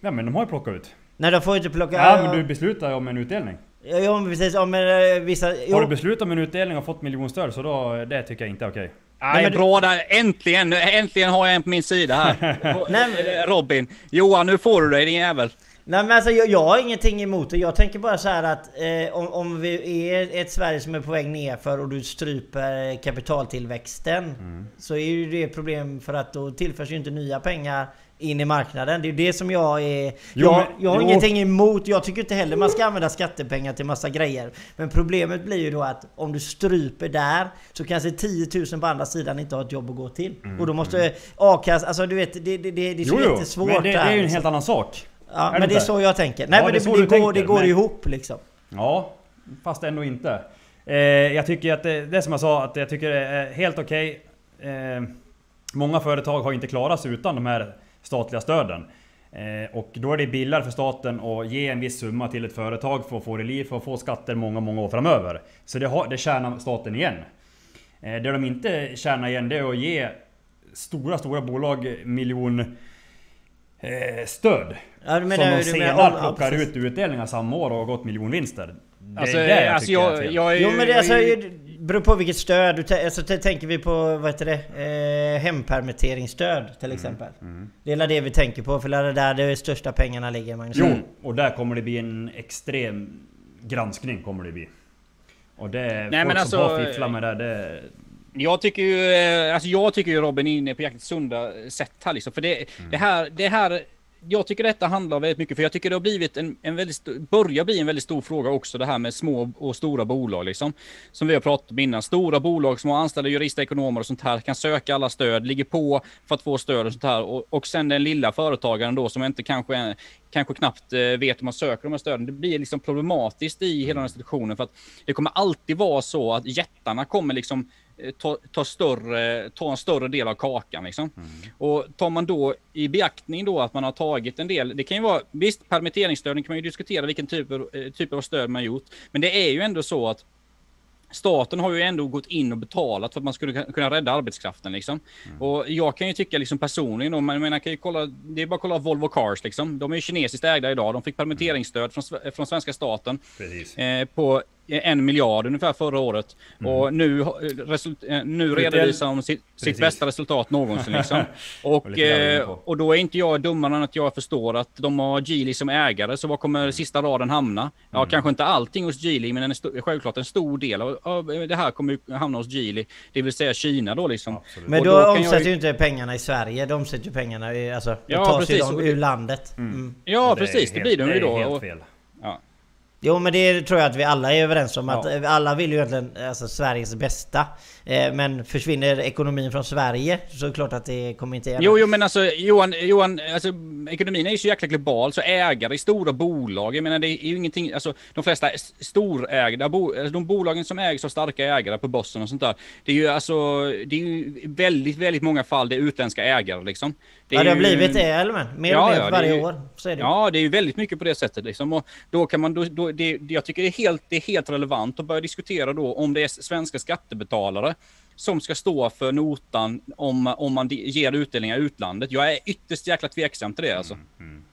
Ja men de har ju plockat ut. Nej de får ju inte plocka... Ja men du beslutar ju om en utdelning. Ja, ja men precis, ja, men eh, vissa... Jo. Har du beslutat om en utdelning och fått miljonstöd så då, det tycker jag inte är okej. Nej, men du- bra där. Äntligen, äntligen har jag en på min sida här. Nej, Robin. Johan, nu får du dig din jävel. Nej men alltså jag, jag har ingenting emot det. Jag tänker bara så här att eh, om, om vi är ett Sverige som är på väg nerför och du stryper kapitaltillväxten. Mm. Så är ju det ett problem för att då tillförs ju inte nya pengar in i marknaden. Det är det som jag är... Jo, jag, jag har jo. ingenting emot. Jag tycker inte heller man ska använda skattepengar till massa grejer. Men problemet blir ju då att om du stryper där så kanske 10 000 på andra sidan inte har ett jobb att gå till. Och då måste a-kassa... Alltså du vet, det, det, det, det är så Mm, Jo jättesvårt men det, det är ju en liksom. helt annan sak. Ja, men det är så jag tänker. Nej Ja, men det det, det, går, tänker, det går men- ihop liksom. Ja, fast ändå inte. Eh, jag tycker att det, det är som jag sa, att jag tycker det är helt okej. Eh, många företag har inte klarat sig utan de här statliga stöden. Eh, och då är det billigare för staten att ge en viss summa till ett företag för att få det liv, för att få skatter många, många år framöver. Så det, har, det tjänar staten igen. Eh, det de inte tjänar igen det är att ge stora, stora bolag miljon eh, stöd. Ja, du som menar- de senare menar- ja, plockar precis. ut ututdelningar samma år och har gått miljonvinster. Det Alltså, är det jag alltså jag, fel. jag, är Jo men det, alltså, jag är ju- det, beror på vilket stöd. Du alltså, tänker vi på vad heter det? Eh, hempermitteringsstöd till exempel. Mm. Mm. Det är det vi tänker på för det är där de största pengarna ligger Magnus. Jo, och där kommer det bli en extrem granskning kommer det bli. Och det är Nej, folk alltså, som har fifflat med det, det jag tycker ju, eh, alltså jag tycker ju Robin är inne på jäkligt sunda sätt här liksom. För det, mm. det här, det här jag tycker detta handlar väldigt mycket, för jag tycker det har blivit en, en väldigt stor, börjar bli en väldigt stor fråga också, det här med små och stora bolag liksom. Som vi har pratat om innan. Stora bolag som har anställda jurister, ekonomer och sånt här kan söka alla stöd, ligger på för att få stöd och sånt här. Och, och sen den lilla företagaren då som inte kanske, kanske knappt eh, vet hur man söker de här stöden. Det blir liksom problematiskt i hela den institutionen för att det kommer alltid vara så att jättarna kommer liksom Eh, ta, ta, större, ta en större del av kakan. Liksom. Mm. Och tar man då i beaktning då att man har tagit en del, det kan ju vara, visst permitteringsstöden kan man ju diskutera vilken typ, eh, typ av stöd man gjort, men det är ju ändå så att staten har ju ändå gått in och betalat för att man skulle kunna rädda arbetskraften liksom. Mm. Och jag kan ju tycka liksom personligen, då, man menar, kan ju kolla, det är bara att kolla Volvo Cars liksom. De är ju kinesiskt ägda idag. De fick permitteringsstöd från, från svenska staten. Eh, på en miljard ungefär förra året. Mm. Och nu, result, eh, nu redovisar de sitt, sitt bästa resultat någonsin. Liksom. och, eh, och då är inte jag dummare än att jag förstår att de har Geely som ägare. Så var kommer sista raden hamna? Ja, mm. kanske inte allting hos Geely, men en självklart en stor del av, av det här kommer hamna hos Geely. Det vill säga Kina då liksom. Absolut. Men då, då omsätter jag... ju inte pengarna i Sverige. De omsätter ju pengarna i, alltså, ja, tar precis. sig ur landet. Mm. mm. Ja, precis. Det, det blir de ju då. Helt fel. Ja. Jo men det tror jag att vi alla är överens om. Att ja. alla vill ju egentligen alltså, Sveriges bästa. Eh, men försvinner ekonomin från Sverige så är det klart att det kommer inte gärna. Jo, jo men alltså Johan, Johan alltså, ekonomin är ju så jäkla global så ägare i stora bolag, jag menar det är ju ingenting, alltså de flesta storägda, bo, alltså, de bolagen som ägs av starka ägare på börsen och sånt där. Det är ju alltså, det är ju väldigt, väldigt många fall det är utländska ägare liksom. Det ja det har ju, blivit det, eller men? Mer ja, och mer ja, varje ju, år. Så är det. Ja, det är ju väldigt mycket på det sättet liksom. Och då kan man, då, då, det, jag tycker det är, helt, det är helt relevant att börja diskutera då om det är svenska skattebetalare som ska stå för notan om, om man ger utdelningar i utlandet. Jag är ytterst jäkla tveksam till det alltså. Mm, mm.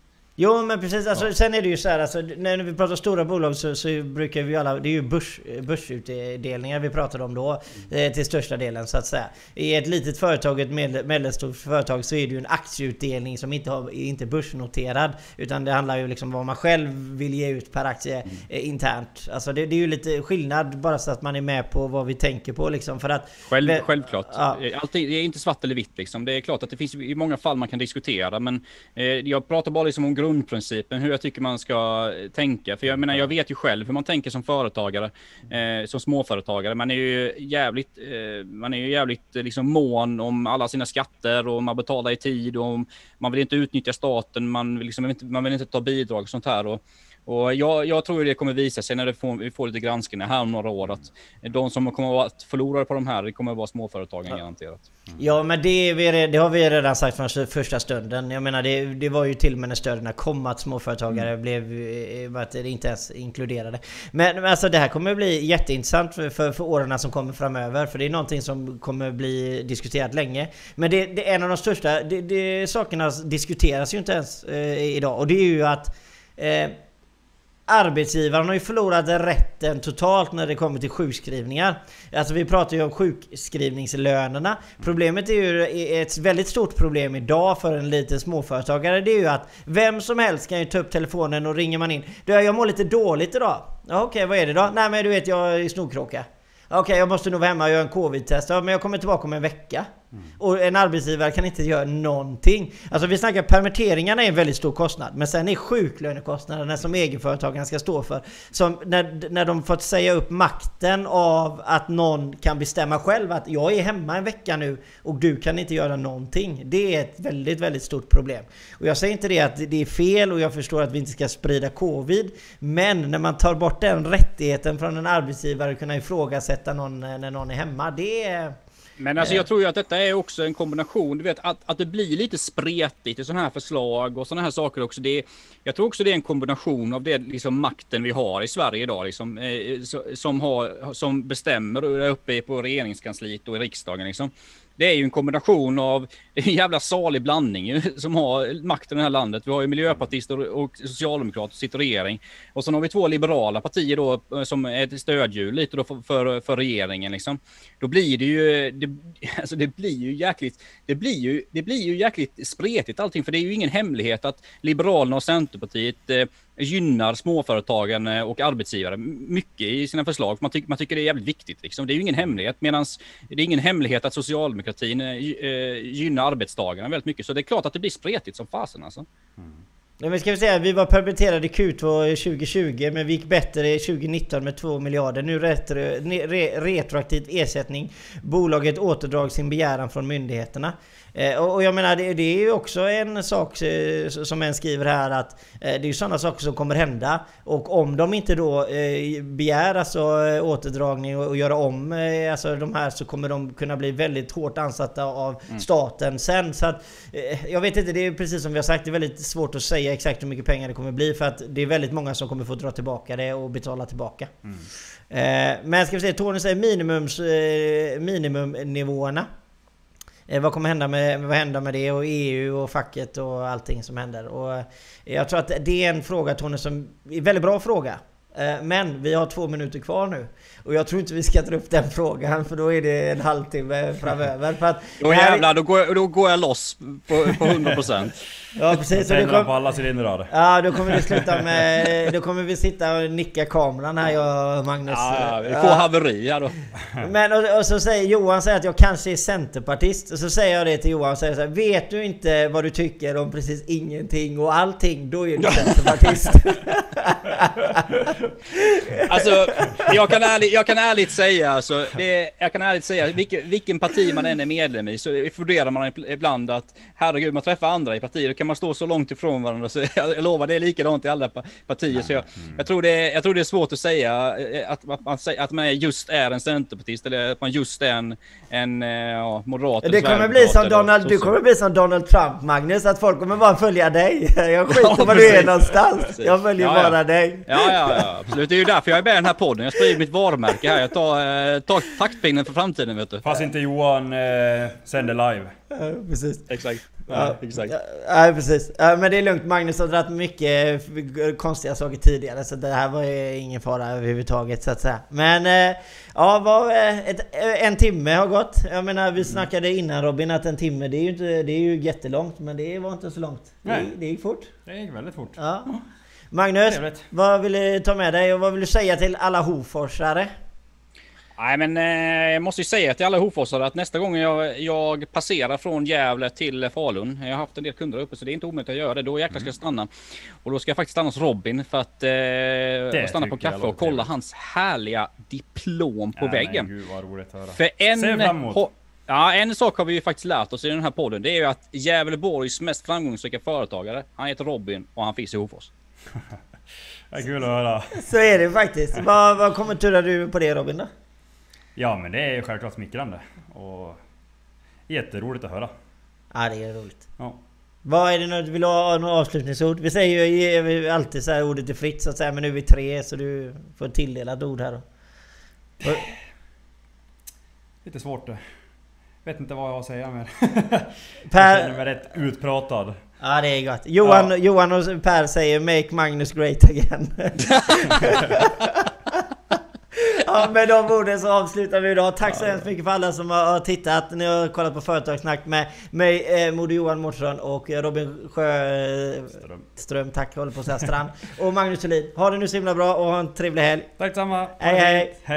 Jo men precis, alltså, ja. sen är det ju så här, alltså, när vi pratar stora bolag så, så, brukar vi alla, det är ju börs, börsutdelningar vi pratar om då mm. till största delen så att säga. I ett litet företag, ett med, medelstort företag så är det ju en aktieutdelning som inte har, inte börsnoterad. Utan det handlar ju liksom om vad man själv vill ge ut per aktie mm. Eh, internt. Alltså det, det, är ju lite skillnad bara så att man är med på vad vi tänker på liksom för att... Själv, självklart. Ja. Alltid, det är inte svart eller vitt liksom. Det är klart att det finns i många fall man kan diskutera men eh, jag pratar bara liksom om grund grundprincipen hur jag tycker man ska tänka. För jag menar, jag vet ju själv hur man tänker som företagare, eh, som småföretagare. Man är ju jävligt, eh, man är ju jävligt eh, liksom mån om alla sina skatter och man betalar i tid och man vill inte utnyttja staten. Man vill, liksom, man vill inte ta bidrag och sånt här. Och, och jag, jag tror det kommer visa sig när det får, vi får lite granskningar här om några år att de som kommer att förlorare på de här, det kommer att vara småföretagen ja. garanterat. Mm. Ja men det, det, har vi redan sagt från första stunden. Jag menar det, det var ju till och med när stöden kom att småföretagare mm. blev att eh, inte ens inkluderade. Men alltså det här kommer att bli jätteintressant för, för, för åren som kommer framöver. För det är någonting som kommer bli diskuterat länge. Men det, det är en av de största det, det, sakerna diskuteras ju inte ens eh, idag. Och det är ju att eh, Arbetsgivaren har ju förlorat rätten totalt när det kommer till sjukskrivningar. Alltså vi pratar ju om sjukskrivningslönerna. Problemet är ju ett väldigt stort problem idag för en liten småföretagare. Det är ju att vem som helst kan ju ta upp telefonen och ringer man in. Du, jag mår lite dåligt idag. Ja, Okej, okay, vad är det då? Nej men du vet, jag är snorkråka. Okej, okay, jag måste nog vara hemma och göra en covid-test. Ja, men jag kommer tillbaka om en vecka. Mm. Och en arbetsgivare kan inte göra någonting. Alltså vi snackar permitteringarna är en väldigt stor kostnad. Men sen är sjuklönekostnaderna som egenföretagarna ska stå för. Som när, när de fått säga upp makten av att någon kan bestämma själv att jag är hemma en vecka nu och du kan inte göra någonting. Det är ett väldigt, väldigt stort problem. Och jag säger inte det att det är fel och jag förstår att vi inte ska sprida covid. Men när man tar bort den rättigheten från en arbetsgivare att kunna ifrågasätta någon när någon är hemma. Det är... Men alltså jag tror ju att detta är också en kombination. Du vet att, att det blir lite spretigt i sådana här förslag och sådana här saker också. Det, jag tror också det är en kombination av det liksom makten vi har i Sverige idag liksom, eh, som, har, som bestämmer uppe på regeringskansliet och i riksdagen liksom det är ju en kombination av, det är en jävla salig blandning som har makten i det här landet. Vi har ju miljöpartister och socialdemokrater som sitter i regering. Och sen har vi två liberala partier då eh, som är ett stödhjul lite då för, för, för regeringen liksom. Då blir det ju, det, alltså det blir ju jäkligt, det blir ju, det blir ju jäkligt spretigt allting, för det är ju ingen hemlighet att Liberalerna och Centerpartiet eh, gynnar småföretagen eh, och arbetsgivare mycket i sina förslag. Man, ty man tycker det är jävligt viktigt. Liksom. Det är ju ingen hemlighet. Medan det är ingen hemlighet att socialdemokratin eh, gynnar arbetstagarna väldigt mycket. Så det är klart att det blir spretigt som fasen alltså. Mm. Ja, men ska vi säga, vi var permitterade i Q2 2020 men vi gick bättre 2019 med 2 miljarder. Nu retro, re, retroaktivt ersättning. Bolaget återdrag sin begäran från myndigheterna. Eh, och jag menar det, det är ju också en sak eh, som en skriver här att eh, det är ju sådana saker som kommer hända. Och om de inte då begär alltså återdragning och göra om alltså de här så kommer de kunna bli väldigt hårt ansatta av mm. staten sen. Så att jag vet inte, det är precis som vi har sagt, det är väldigt svårt att säga exakt hur mycket pengar det kommer bli för att det är väldigt många som kommer få dra tillbaka det och betala tillbaka. Mm. Men ska vi se, Tony säger minimums, minimumnivåerna. Eh, vad kommer hända med, vad händer med det och EU och facket och allting som händer? Och eh, jag tror att det är en fråga Tony som är en väldigt bra fråga. Eh, men vi har två minuter kvar nu. Och jag tror inte vi ska ta upp den frågan för då är det en halvtimme framöver. För att då jävlar, då går, då går jag loss på, på 100%. ja precis. Och det kom, på alla cylindrar. Ja, då kommer vi sluta med... Då kommer vi sitta och nicka kameran här jag och Magnus. Ja, vi får ja. haveri här då. Men och, och, så säger Johan säger att jag kanske är centerpartist. Och så säger jag det till Johan och säger så här, Vet du inte vad du tycker om precis ingenting och allting, då är du centerpartist. alltså, jag kan ärligt jag kan ärligt säga, alltså, det, jag kan ärligt säga, vilken, vilken parti man än är medlem i, så funderar man ibland att herregud, man träffar andra i partier, kan man stå så långt ifrån varandra, så jag lovar, det är likadant i alla partier. Så jag, jag, tror det är, jag tror det är svårt att säga eh, att, att, man, att man just är en centerpartist, eller att man just är en, en eh, ja, moderat. Det kommer bli som Donald, du kommer bli som Donald Trump, Magnus, att folk kommer bara följa dig. Jag skiter ja, var du är någonstans. Jag följer ja, bara dig. Ja, ja, ja, absolut. Det är ju därför jag är med i den här podden. Jag sprider mitt varumärke här. Jag tar, eh, tar taktpinnen för framtiden, vet du. Fast inte Johan eh, sänder live. Ja, precis. Exakt. Ja, exakt. Ja, precis. Ja, men det är lugnt. Magnus har dragit mycket konstiga saker tidigare så det här var ingen fara överhuvudtaget så att säga. Men eh, ja, var, eh, ett, eh, en timme har gått. Jag menar vi snackade innan Robin att en timme det är ju, inte, det är ju jättelångt men det var inte så långt. Det, det gick fort. Det gick väldigt fort. Ja. Magnus, Trevligt. vad vill du ta med dig och vad vill du säga till alla Hoforsare? Nej men eh, jag måste ju säga till alla Hoforsare att nästa gång jag, jag passerar från Gävle till Falun. Jag har haft en del kunder uppe så det är inte omöjligt att göra det. Då jäklar ska jag stanna. Och då ska jag faktiskt stanna hos Robin för att eh, stanna på kaffe och kolla hans härliga diplom på ja, väggen. Men, gud, vad roligt att höra. För en, Ja, en sak har vi ju faktiskt lärt oss i den här podden. Det är ju att Gävleborgs mest framgångsrika företagare, han heter Robin och han finns i Hofors. det är kul att höra. Så är det faktiskt. Vad, vad kommenterar du på det Robin då? Ja men det är självklart smickrande. Och jätteroligt att höra. Ja det är roligt. Ja. Vad är det nu, vill du ha några avslutningsord? Vi säger ju alltid så här ordet är fritt så att säga men nu är vi tre så du får tilldelat ord här då. Lite svårt det. Vet inte vad jag har att säga mer. Per... Jag känner mig rätt utpratad. Ja det är gott. Johan, ja. Johan och Per säger 'Make Magnus Great Again' Ja, med de orden så avslutar vi idag. Tack så hemskt mycket för alla som har tittat. Ni har kollat på Företagssnack med mig, eh, Moder Johan Mårtsson och Robin Sjöström. Ström, tack, jag håller på att säga Strand. Och Magnus Thulin. Ha det nu så himla bra och ha en trevlig helg. Tack samma. Hej hej. hej.